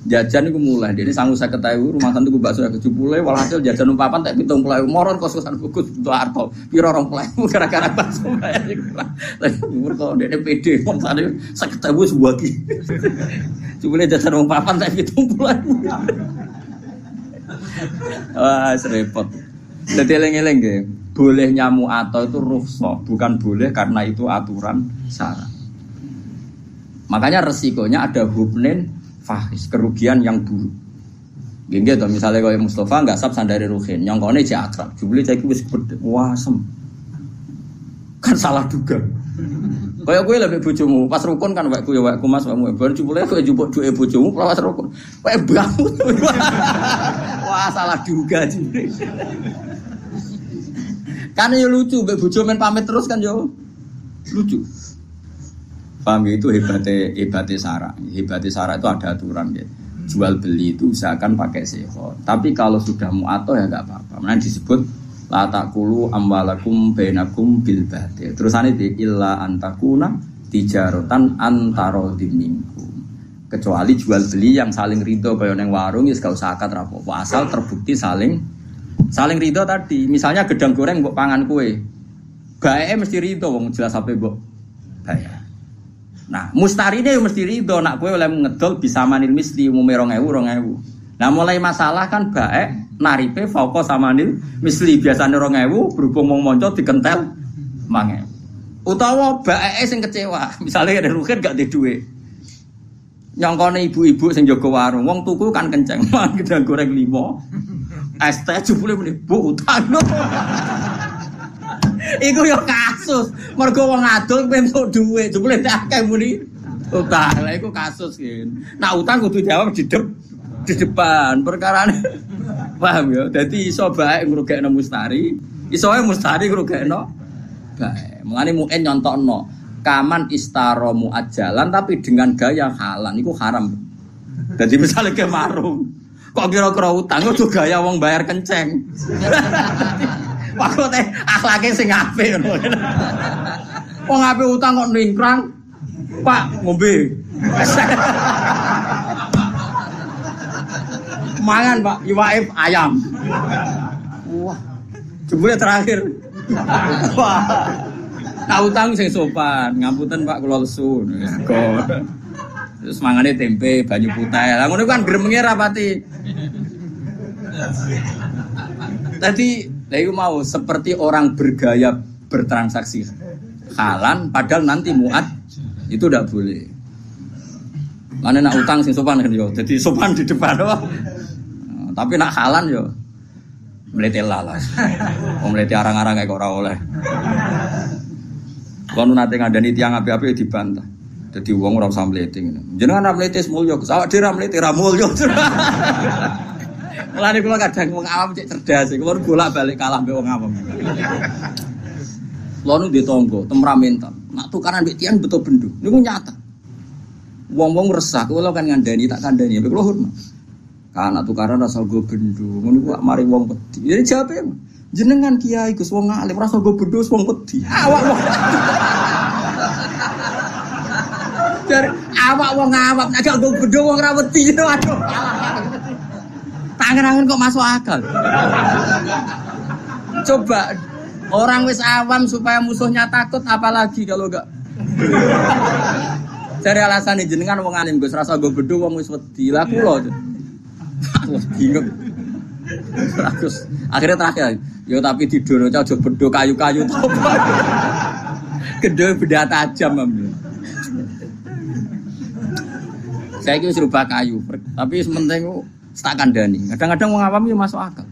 Jajan iku mulai, jadi sanggup saya ketahui rumah tante gue bakso ke jupule, walhasil jajan numpapan tak pitung pulau, moron kos-kosan bukus untuk arto, piro orang pulau, gara-gara bakso Tapi mereka dia pede, mau tadi saya ketahui sebuah ki, jupule jajan numpapan tak pitung pulau. Wah, serempet. Jadi eleng-eleng ya, boleh nyamu atau itu rukhsah, bukan boleh karena itu aturan syarat. Makanya resikonya ada hubnen fahis, kerugian yang buruk. Gini gitu, misalnya kalau Mustafa nggak sab sandari Ruhin, kau ini akrab, jubli jadi wis wah sem, kan salah duga. Kayak gue lebih bojomu, pas rukun kan wakku ya wakku mas wakmu, baru jubli gue jubuk dua bojomu, pas rukun, kayak bangun, wah salah duga jubli. Kan ya lucu, bojo main pamit terus kan yo lucu. Paham ya? itu hebatnya hebatnya sara. Hebatnya sara itu ada aturan ya. Jual beli itu usahakan pakai seho. Tapi kalau sudah muato ya nggak apa-apa. Mana disebut la takulu amwalakum bainakum bil batil. Terus di illa antakuna tijarotan antaro diminggu. Kecuali jual beli yang saling ridho kayak neng warung ya gak usah akad rapopo. Asal terbukti saling saling ridho tadi. Misalnya gedang goreng buat pangan kue. Bae mesti ridho wong jelas apa mbok bayar. Nah, mustarine yo mesti ridho nak kowe oleh ngedol bisa manil misli umume 2000 2000. Nah, mulai masalah kan baik naripe fauqa samanil misli biasane 2000 berhubung mau monco dikentel mange. Utawa bae sing kecewa, (laughs) misalnya ada rugen gak di duit. Nyongkone ibu-ibu sing jaga warung, wong tuku kan kenceng, (laughs) man gedang goreng limo. Es teh jebule muni, "Bu, utang." (laughs) Iku yo kasus. Mergo wong adol pentuk dhuwit, jebule akeh muni. Utang. Lah iku kasus kan. Nah utang kudu jawab di dep di depan perkara paham ya? Jadi iso baik ngrugekno mustari. Iso ae mustari ngrugekno baik. Mulane muen nyontokno kaman istaro muajalan tapi dengan gaya halan. Itu haram. Jadi misalnya ke marung kok kira-kira utang itu gaya wong bayar kenceng (laughs) Maksudnya akhlaknya sing apik ngono. Wong utang kok ningkrang. Pak ngombe. Mangan Pak, iwaif ayam. Wah. Jebule terakhir. Wah. Nah utang sing sopan, ngapunten Pak kula lesu. Terus mangane tempe, banyu putih. Lah ngono kan gremenge rapati. Tadi saya mau seperti orang bergaya bertransaksi halan padahal nanti muat itu tidak boleh. Mana nak utang sing sopan kan yo. Jadi sopan di depan doang. Tapi nak halan yo melete lalas. Mau melete arang-arang kayak ora oleh. Kalau nanti ngadani tiang api-api dibantah. Jadi uang ora usah. Jenengan ra mlete mulya, awak dhewe ra mlete ra mulya. (laughs) Mulane kula kadang wong awam cek cerdas, kula bolak-balik kalah mbek wong awam. Kula di tonggo, temperamental. Nak tukaran mbek tiang betul bendu. Niku nyata. Wong-wong resah, kula kan ngandani tak kandani, kula hormat. Karena tukaran rasa gue bendu, ngono ku mari wong pedi. Jadi jawabe jenengan kiai Gus wong alim rasa gue bendu wong pedi. Awak wong Dari awak wong awak nek gak gue bendu wong ra wedi. Waduh. Tangan-tangan kok masuk akal. Coba orang wis awam supaya musuhnya takut apalagi kalau enggak Dari alasan jenengan wong alim Gus rasa gue bendu wong wis wedi. Lah kula. Bingung. Terus akhirnya terakhir, yo tapi tidur aja aja bedo kayu-kayu. Gede beda tajam am. Saya kira serba kayu, tapi sementing tak kandani. Kadang-kadang wong awam masuk akal.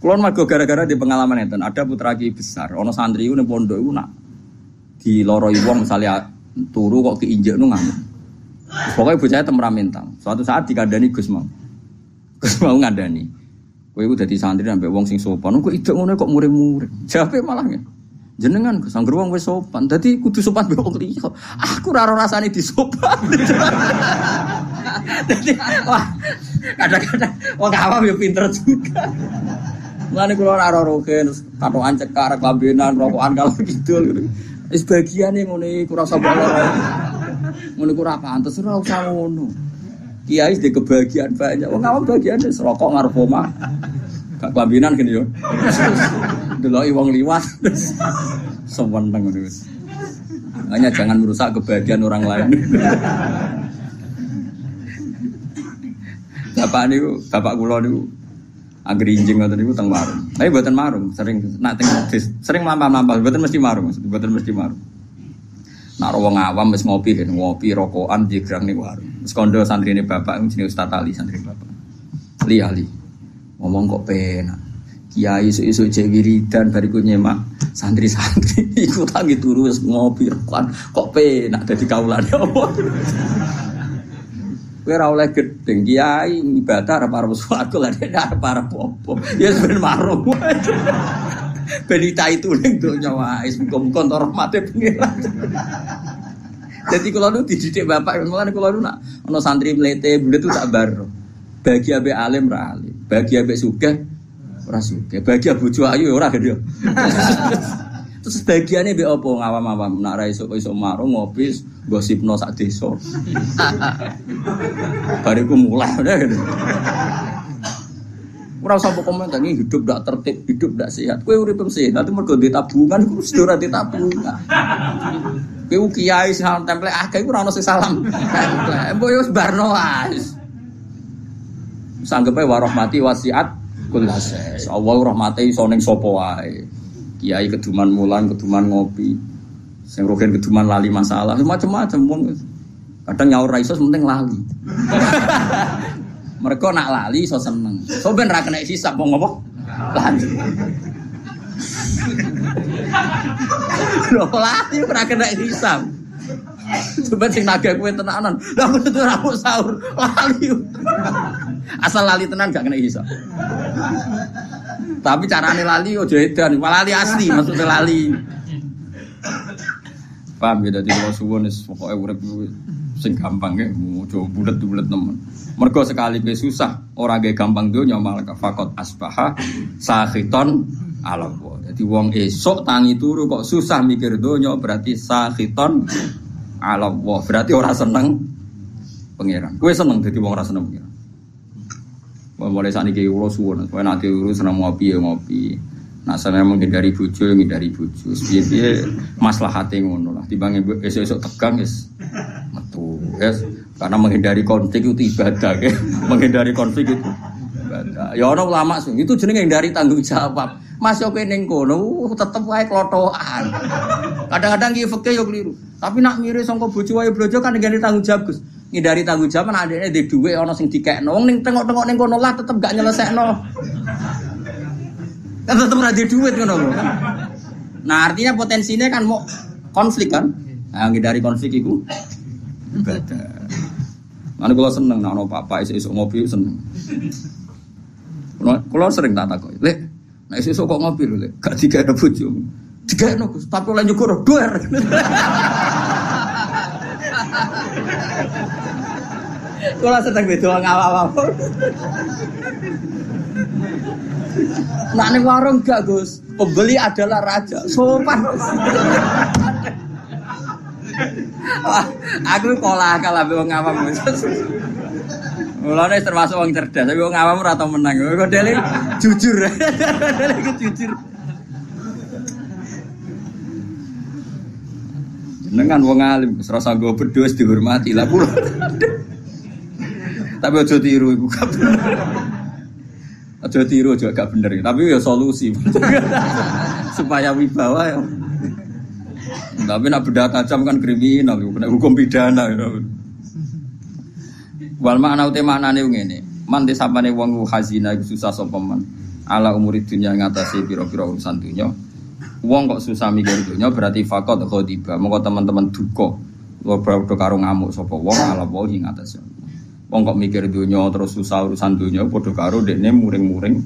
Kulon mergo gara-gara di pengalaman itu, ada putra ki besar, ono santri itu pondok itu nak di loroi wong misalnya turu kok keinjek nu ngamuk. Pokoknya bocahnya temperamental. Suatu saat dikandani Gus mau. Gus mau ngandani. Kowe iku dadi santri sampai wong sing sopan. Kok ide ngono kok murid-murid. Jape malah ya. Jenengan Gus angger wong wis sopan. Dadi kudu sopan mbek wong liya. Aku ora rasane disopan. (laughs) Dadi wah kadang-kadang wong awam ya pinter juga. Mulane kula ora roke terus katokan cekar kelambenan rokokan kalau gitu. Wis bagiane ngono iku ora usah Ngono ku ora pantes ora usah. Kiai di kebahagiaan banyak. Wong awam bagian rokok ngarep omah. Gak kelambinan gini yo. Deloki wong liwat. Seweneng ngono wis. Hanya jangan merusak kebahagiaan orang lain. bapak niku, bapak kula niku Angger injing ngoten niku teng warung. Tapi mboten marung, sering nak teng sering mampah-mampah, mboten mesti marung, mboten mesti marung. Nak wong awam wis ngopi kan ngopi rokokan jegrang nih warung. Wis kondo santri ini bapak jenenge Ustaz Ali santri bapak. Ali Ali. Ngomong kok penak. Kiai isu-isu cek wiridan bariku nyemak santri-santri ikut tangi turu ngopi rokokan kok penak dadi kaulane apa. Kowe ora oleh gedeng kiai ibadah arep arep swarga lha arep arep apa. Ya ben marung. (laughs) Benita itu ning donya wae muga-muga entuk rahmate pengiran. Jadi kalau nu dididik bapak, kalau nu nak ono santri melete, bule itu tak baru. Bagi abe alim ra bagi abe sugih ora sugih, bagi bojo ayu ora gede. (laughs) Terus bagiannya be opo ngawam-awam nak ra iso iso marung ngopi gosipno sak desa. (laughs) Bariku mulai udah gitu. Ora usah mbok komentar ini hidup ndak tertib, hidup ndak sehat. Kowe urip sehat mergo di tabungan iku mesti ora tabungan. Kowe kiai sing template akeh iku ora ono sing salam. (laughs) Mbok yo barno. Sanggepe wa rahmati wasiat kullases. Allah rahmati iso ning sapa wae. Kiai keduman mulan, keduman ngopi. Sing rogen keduman lali masalah, macam-macam wong. Kadang nyaur ra iso penting lali. (laughs) Mereka nak lali so seneng. So ben ra kena hisap mau ngopo? Lali. (laughs) Lho lali ora kena hisap. Coba sing naga kue tenanan. Lah aku tuh sahur lali. Asal lali tenan gak kena hisap. Tapi carane lali ojo edan, lali asli maksudnya lali. Paham ya dadi kula suwun wis pokoke urip sing gampang ya, coba bulet-bulet temen. Mergo sekali be susah, orang gak gampang donya malah fakot asbaha sahiton alam Jadi wong esok tangi turu kok susah mikir donya berarti sahiton alam Berarti orang seneng pangeran. Kue seneng jadi wong ora seneng pangeran. Mulai saat ini kula suwun, nanti urus seneng ngopi ya ngopi. Nah, saya menghindari bujo, menghindari bujo. Biar masalah hati ngono lah. Timbang esok-esok tegang, es metu, es. Karena menghindari konflik itu ibadah, ya. (laughs) menghindari konflik itu. Ya ono ulama itu jenenge dari tanggung jawab. Mas yo ning kono tetep wae klotokan. Kadang-kadang ki fikih yo keliru. Tapi nak mirip sangka bojo wae blojo kan ngene tanggung jawab Gus. Ngindari tanggung jawab kan adekne di dhuwit ana sing dikekno. Wong ning tengok-tengok ning kono lah tetep gak nyelesekno. Kan tetep ora dhuwit ngono lho. Nah, artinya potensinya kan mau konflik kan? Nah, ngindari konflik iku ibadah. Mana kalau seneng, nah, no papa isu isu ngopi seneng. Kalau sering tak takut, lek, nah isu kok ngopi lho, gak bujuk, tiga ada gus, tapi lain juga dua. Kalau sedang beda ngawak-ngawak. Nah, ini warung gak Gus, pembeli adalah raja, sopan. Wah, aku pola akal lah wong awam. Mulane termasuk wong cerdas, tapi wong awam ora tau menang. Kok dele jujur. (laughs) Dele iku jujur. Jenengan wong alim, wis rasa nggo berdoa wis dihormati lah kula. Tapi aja tiru iku gak bener. Aja tiru aja gak bener, tapi ya solusi. (laughs) Supaya wibawa ya. Tapi nak beda tajam kan kriminal, kena hukum pidana. Ya. Wal makna uti maknane ngene. Man disapane wong hazina iku susah sapa man. Ala umuri dunya ngatasi pira-pira urusan dunya. Wong kok susah mikir dunya berarti fakot khodiba. Monggo teman-teman duka. Padha karo ngamuk sapa wong ala wahi ngatasi. Wong kok mikir dunya terus susah urusan dunya padha karo dekne muring-muring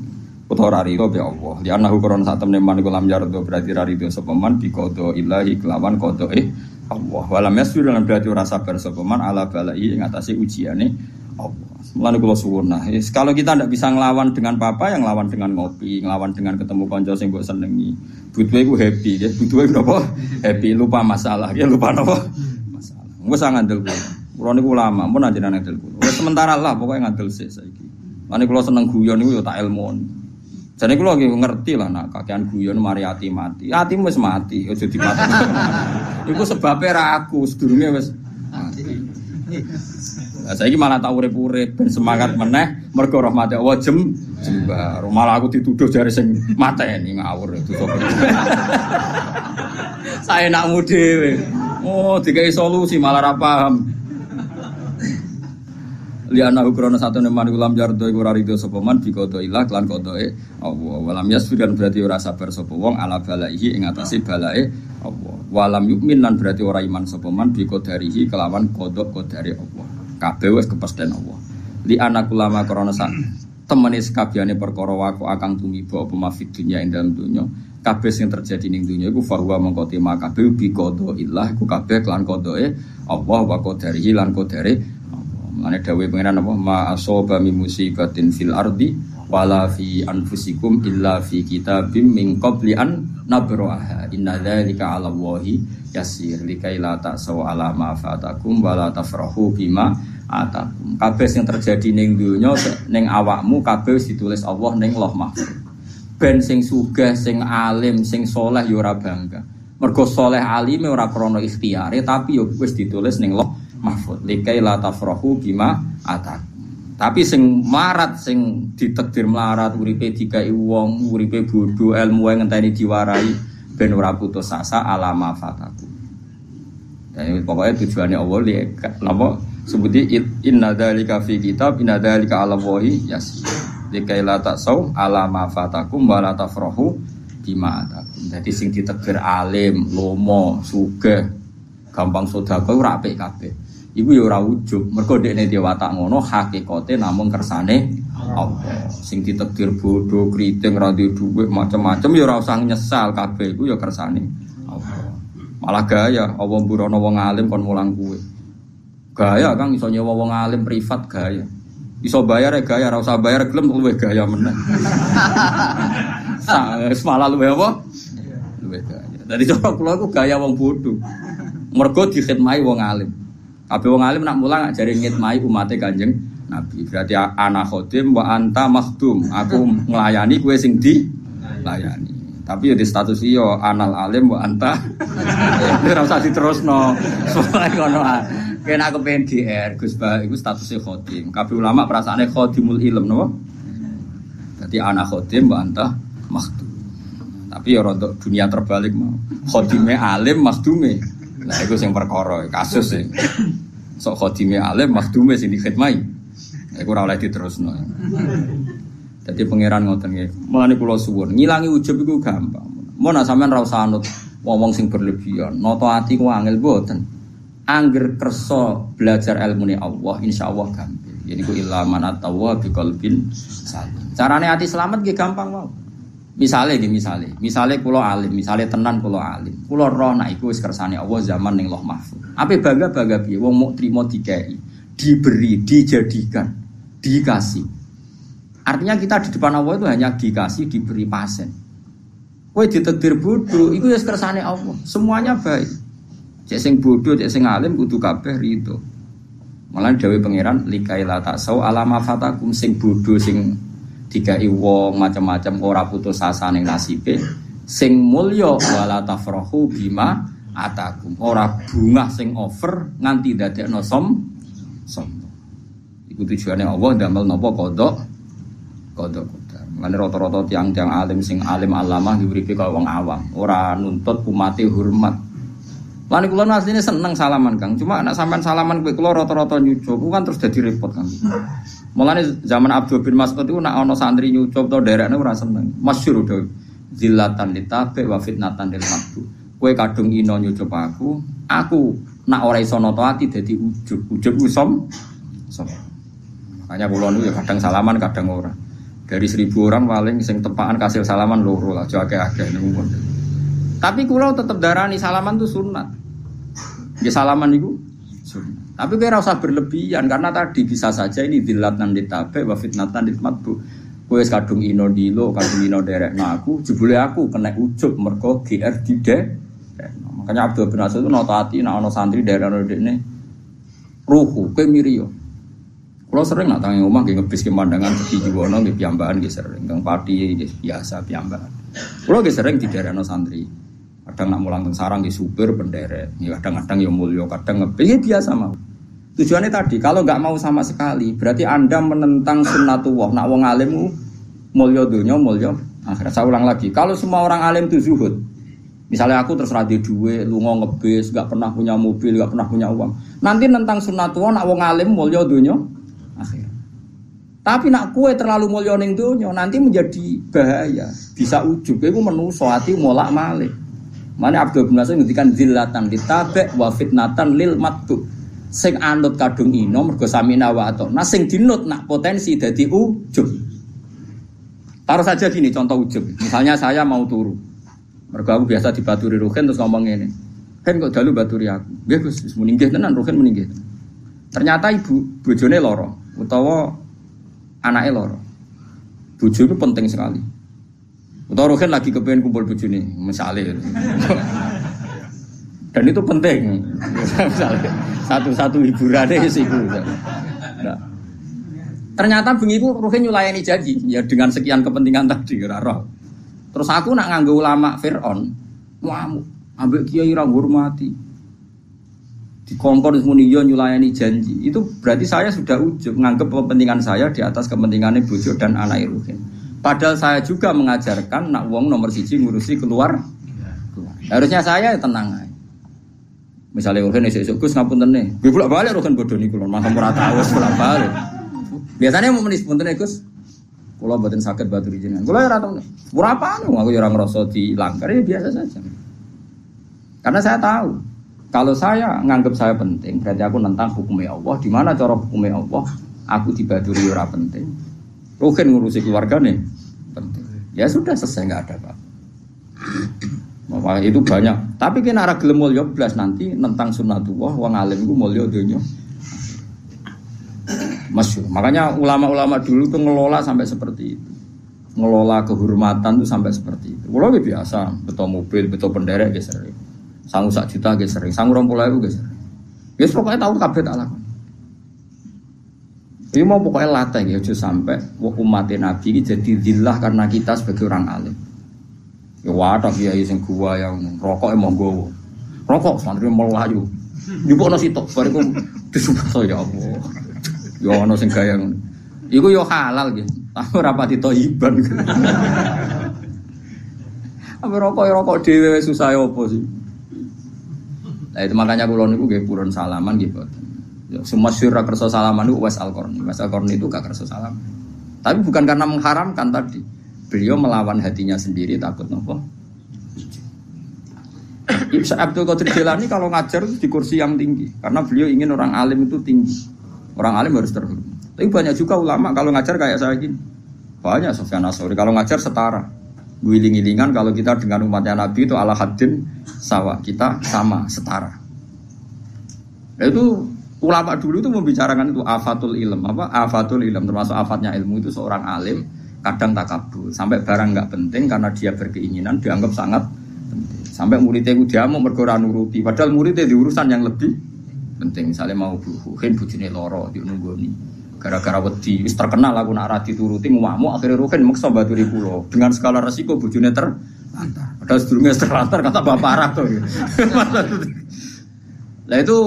utawa rarido be Allah. Di anahu koron saat temen man kulam yardo berarti rarido sapa man bi qada ilahi kelawan qada eh Allah. Walam yasbir dalam berarti ora sabar sapa man ala balai atase ujiane Allah. Mulane kula suwun nah, yes, kalau kita tidak bisa ngelawan dengan papa yang ngelawan dengan ngopi, ngelawan dengan ketemu kanca sing mbok senengi. Butuhe iku happy, ya. Butuhe napa? Happy, lupa masalah, ya lupa napa? Masalah. Wes ngandel kula. Kula niku ulama, mun anjenengan ngandel kula. Wes sementara lah pokoknya ngandel sik saiki. Lan kula seneng guyon niku ya tak ilmu. Jadi kalau lagi ngerti lah nak kakean guyon mari hati mati. Hati wis mati, ojo dimati. (laughs) Iku sebabnya ra aku sedurunge wis mati. Nah, saya malah tak urip-urip ben semangat meneh mergo rahmati Allah jem jembar. Malah aku dituduh jari sing mateni ngawur itu saya (laughs) nak dhewe. Oh, dikai solusi malah ra paham. Liana ukrono satu neman ulam jardo iku rarido sapa man bi kodo ilah lan kodoe Allah. Walam yasfir kan berarti ora sabar sapa ala balaihi ing atase balae Allah. Walam yukmin lan berarti ora iman sapa man bi kodarihi kelawan kodok kodari Allah. Kabeh wis kepesten Allah. Li anak ulama krana sak temene sekabiane perkara wako akang tumiba apa mafid dunya ing dalem dunya kabeh sing terjadi ning dunya iku fahuwa mengko tema kabeh bi kodo ilah iku kabeh kelan kodoe Allah wa kodarihi lan kodare Mane dawuh pengenan apa? Ma asoba mi musibatin fil ardi wala fi anfusikum illa fi kitabim min qabli an nabraha. Inna dzalika 'ala Allahi yasir. Likai la ta'saw ala ma fatakum wala tafrahu bima atakum. Kabeh sing terjadi ning donya ning awakmu kabeh ditulis Allah ning Loh Mahfuz. Ben sing sugih sing alim sing soleh ya ora bangga. Mergo soleh alime ora krana ikhtiare tapi ya wis ditulis ning Loh mahfud. Likai la tafrahu bima atak. Tapi sing marat sing ditekdir melarat uripe dikai wong uripe bodho ilmu yang ngenteni diwarai ben ora putus asa alama fataku. Dan pokoknya tujuannya Allah li napa sebuti inna dzalika fi kitab inna dzalika ala wahi yasir. Likai la taksau alama fatakum wa la bima atakum jadi sing ditekdir alim lomo sugih gampang sedekah ora apik kabeh Iku ya ora ujub, mergo dekne dia watak ngono hakikate namung kersane Allah. Sing ditakdir bodoh, kriting, ra duwe dhuwit, macam-macam ya ora usah nyesal kabeh iku ya kersane Allah. Malah gaya Allah mburono wong alim kon mulang kuwe. Gaya Kang iso nyewa wong alim privat gaya. Iso bayar ya gaya, ora usah bayar gelem luwe gaya meneh. (laughs) Semalah luwe apa? Luwe gaya. Dadi coba kula ku gaya wong bodoh. Mergo dikhidmati wong alim. Kabeh wong alim nak mulang jare ngitmai umate Kanjeng Nabi. Berarti ana khodim wa anta makhdum. Aku nglayani kue sing di layani. Tapi ya di status iyo anal alim wa anta. Ini ora usah diterusno. Soale ngono Kena aku pengen GR Gus Ba iku statusnya khodim. Kabeh ulama perasaane khodimul ilm napa? Jadi anak khodim mbak antah makhdum. Tapi ya rontok dunia terbalik mau. Khodime alim makhdume. Nah itu yang perkara kasus sih. Sok khodime alim makhdume sing dikhidmai. Iku ora oleh diterusno. Jadi pangeran ngoten nggih. Mulane kula suwun, ngilangi ujub iku gampang. Mau nak sampean ra usah anut ngomong sing berlebihan. Noto ati ku angel boten. Angger kersa belajar ilmu Allah, insya Allah gampang. Jadi ku ilaman atawa bi qalbin salim. Carane hati selamat nggih gampang mau. Misalnya gini misalnya, misalnya kulo alim, misalnya tenan kulo alim, kulo roh nak iku kersane Allah zaman ning loh mahfud. Apa bangga bangga piye? Wong mau terima dikai, diberi, dijadikan, dikasih. Artinya kita di depan Allah itu hanya dikasih, diberi pasen. Kue ditakdir bodoh, itu ya kersane Allah. Semuanya baik. Cek sing bodoh, cek sing alim, kudu kabeh itu. Malah Dewi pangeran likaila tak sau alama fatakum sing bodoh sing dikai wong macam-macam ora putus asa ning nasibe. Sing mulya wala tafrahu bima atakum. Ora bunga sing over nganti dadekno som som. Iku tujuane Allah damel napa kodok kodok kodok Mana rata-rata tiang-tiang alim sing alim alama diberi kau wong awam. Ora nuntut umati hormat. Lan kula asline seneng salaman Kang. Cuma anak sampean salaman kowe kula rata-rata nyucuk, kan terus dadi repot Kang. Mulane zaman Abdul bin Mas'ud itu nak ana santri nyucup to derekne ora seneng. Masyhur udah zillatan litabe wa fitnatan lil mabdu. Kowe kadung ino nyucup aku, aku nak ora iso nata ati dadi ujub. Ujub ku som. Som. Makanya kula niku ya kadang salaman kadang ora. Dari seribu orang paling sing tepaan kasih salaman loro lah, aja akeh-akeh niku. Tapi kula tetep darani salaman tuh sunat. Ya salaman itu Tapi kira usah berlebihan karena tadi bisa saja ini dilatan ditabe wa fitnatan ditmatbu. Kowe kadung ino dilo, kadung ino derek nah aku, jebule aku kena ujub mergo GR dide. Makanya Abdul bin Asad itu notati nak ono santri daerah ini ruhu kowe mirio. Kalau sering nak tangi omah nggih ngebis pemandangan di Jiwono nggih piyambakan nggih sering, kang pati biasa piyambakan. Kalau nggih sering di daerah santri. Kadang nak mulang sarang di supir benderet, ya kadang-kadang ya mulio, kadang ngebel, ya biasa mau. Tujuannya tadi, kalau nggak mau sama sekali, berarti anda menentang sunnatullah. Nak wong alimmu mulio dunia, mulio akhirat. Saya ulang lagi, kalau semua orang alim itu zuhud, misalnya aku terus duwe, lu ngebis, nggak pernah punya mobil, nggak pernah punya uang. Nanti tentang sunnatullah, nak wong alim mulio dunia, akhirat. Tapi nak kue terlalu mulio ning dunia, nanti menjadi bahaya, bisa ujub. Iku menuso hati molak malik. Mana Abdul bin Mas'ud ngendikan zillatan ditabe wa fitnatan lil matbu. Sing anut kadung ino mergo samina wa ato. Nah sing dinut nak potensi dadi ujub. Taruh saja gini contoh ujub. Misalnya saya mau turu. Mergo aku biasa dibaturi Ruhin terus ngomong ini. Kan kok dalu baturi aku. Nggih Gus, meninggal tenan Ruhin meninggal. Ternyata ibu bojone loro utawa anaknya loro. Bojo itu penting sekali. Atau Rohin lagi kepengen kumpul nih, misalnya. Dan itu penting. misalnya satu-satu hiburannya sih nah. Ternyata bengiku Rohin nyulayani janji ya dengan sekian kepentingan tadi roh. Terus aku nak nganggo ulama Fir'aun, wamu, ambil kiai ra hormati. Di kompor muni yo nyulayani janji. Itu berarti saya sudah ujub nganggap kepentingan saya di atas kepentingannya bojo dan anak Ruhin. Padahal saya juga mengajarkan nak wong nomor siji ngurusi keluar. Harusnya saya ya tenang aja. Misalnya Rohin esok Gus ngapun tene, gue bolak balik Rohin bodoh nih kulon, masa murah tahu bolak balik. Biasanya mau menis pun tene Gus, kalau batin sakit batu di jenengan, ya ratau nih, berapa nih? Aku jarang ngerasa di langgar ya biasa saja. Karena saya tahu, kalau saya nganggap saya penting, berarti aku nentang hukumnya Allah. Di mana cara hukumnya Allah? Aku dibaduri ora penting. Rukin ngurusi keluarga nih penting. Ya sudah selesai nggak ada pak. Maka itu banyak. Tapi kena arah gelem mulya belas nanti tentang sunatullah wong alim ku mulya dunia. Masyur. Makanya ulama-ulama dulu tuh ngelola sampai seperti itu. Ngelola kehormatan tuh sampai seperti itu. Kalau biasa, betul mobil, betul penderek sering. Sanggup sak juta rompol itu gitu sering. Ya pokoknya tahu kabeh tak lakukan. Ini mau pokoknya latih ya, sampai umat Nabi ini jadi zillah karena kita sebagai orang alim. Ya wadah kiai sing gua yang rokok emang gue Rokok santri mau layu. Nyubuk nasi tok, bariku disumpah ya Allah. Ya ono sing gaya Iku yo halal gitu. Aku rapati toiban. Apa rokok rokok dewe susah ya apa sih? Nah itu makanya kulon itu gak purun salaman gitu. Semua syurah kerso salaman itu was al Was al itu gak kerso salaman. Tapi bukan karena mengharamkan tadi. Beliau melawan hatinya sendiri takut nopo. Ibsa Abdul Qadir Jilani kalau ngajar di kursi yang tinggi karena beliau ingin orang alim itu tinggi. Orang alim harus terhormat. Tapi banyak juga ulama kalau ngajar kayak saya gini. Banyak Sofyan Asori kalau ngajar setara. Guling-gilingan kalau kita dengan umatnya Nabi itu ala hadin sawah kita sama setara. Itu ulama dulu itu membicarakan itu afatul ilm. Apa? Afatul ilm termasuk afatnya ilmu itu seorang alim kadang takabur. Sampai barang nggak penting karena dia berkeinginan dianggap sangat penting. Sampai muridnya itu dia mau berkoran nuruti. Padahal muridnya di urusan yang lebih penting. Misalnya mau buhin bujune loro di nunggu nih gara-gara wedi wis terkenal aku nak rati turuti ngamuk akhirnya ruhin maksa batu pulau dengan skala resiko bujune ter padahal sedurungnya terlantar kata bapak Arab tuh (laughs) Nah itu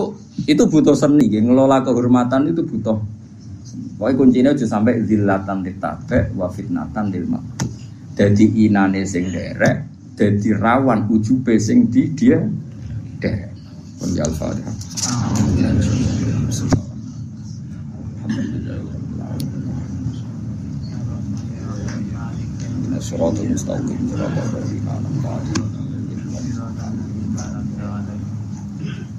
itu butuh seni, ya. ngelola kehormatan itu butuh. Pokoknya kuncinya aja sampai dilatan ditabe wa fitnatan lil Jadi inane sing derek, jadi rawan ujube sing di dia derek. Ya Al-Fatihah. Suratul mustaqim, suratul Alhamdulillah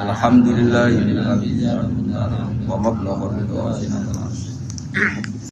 Alhamdulillah wa mablagh ridha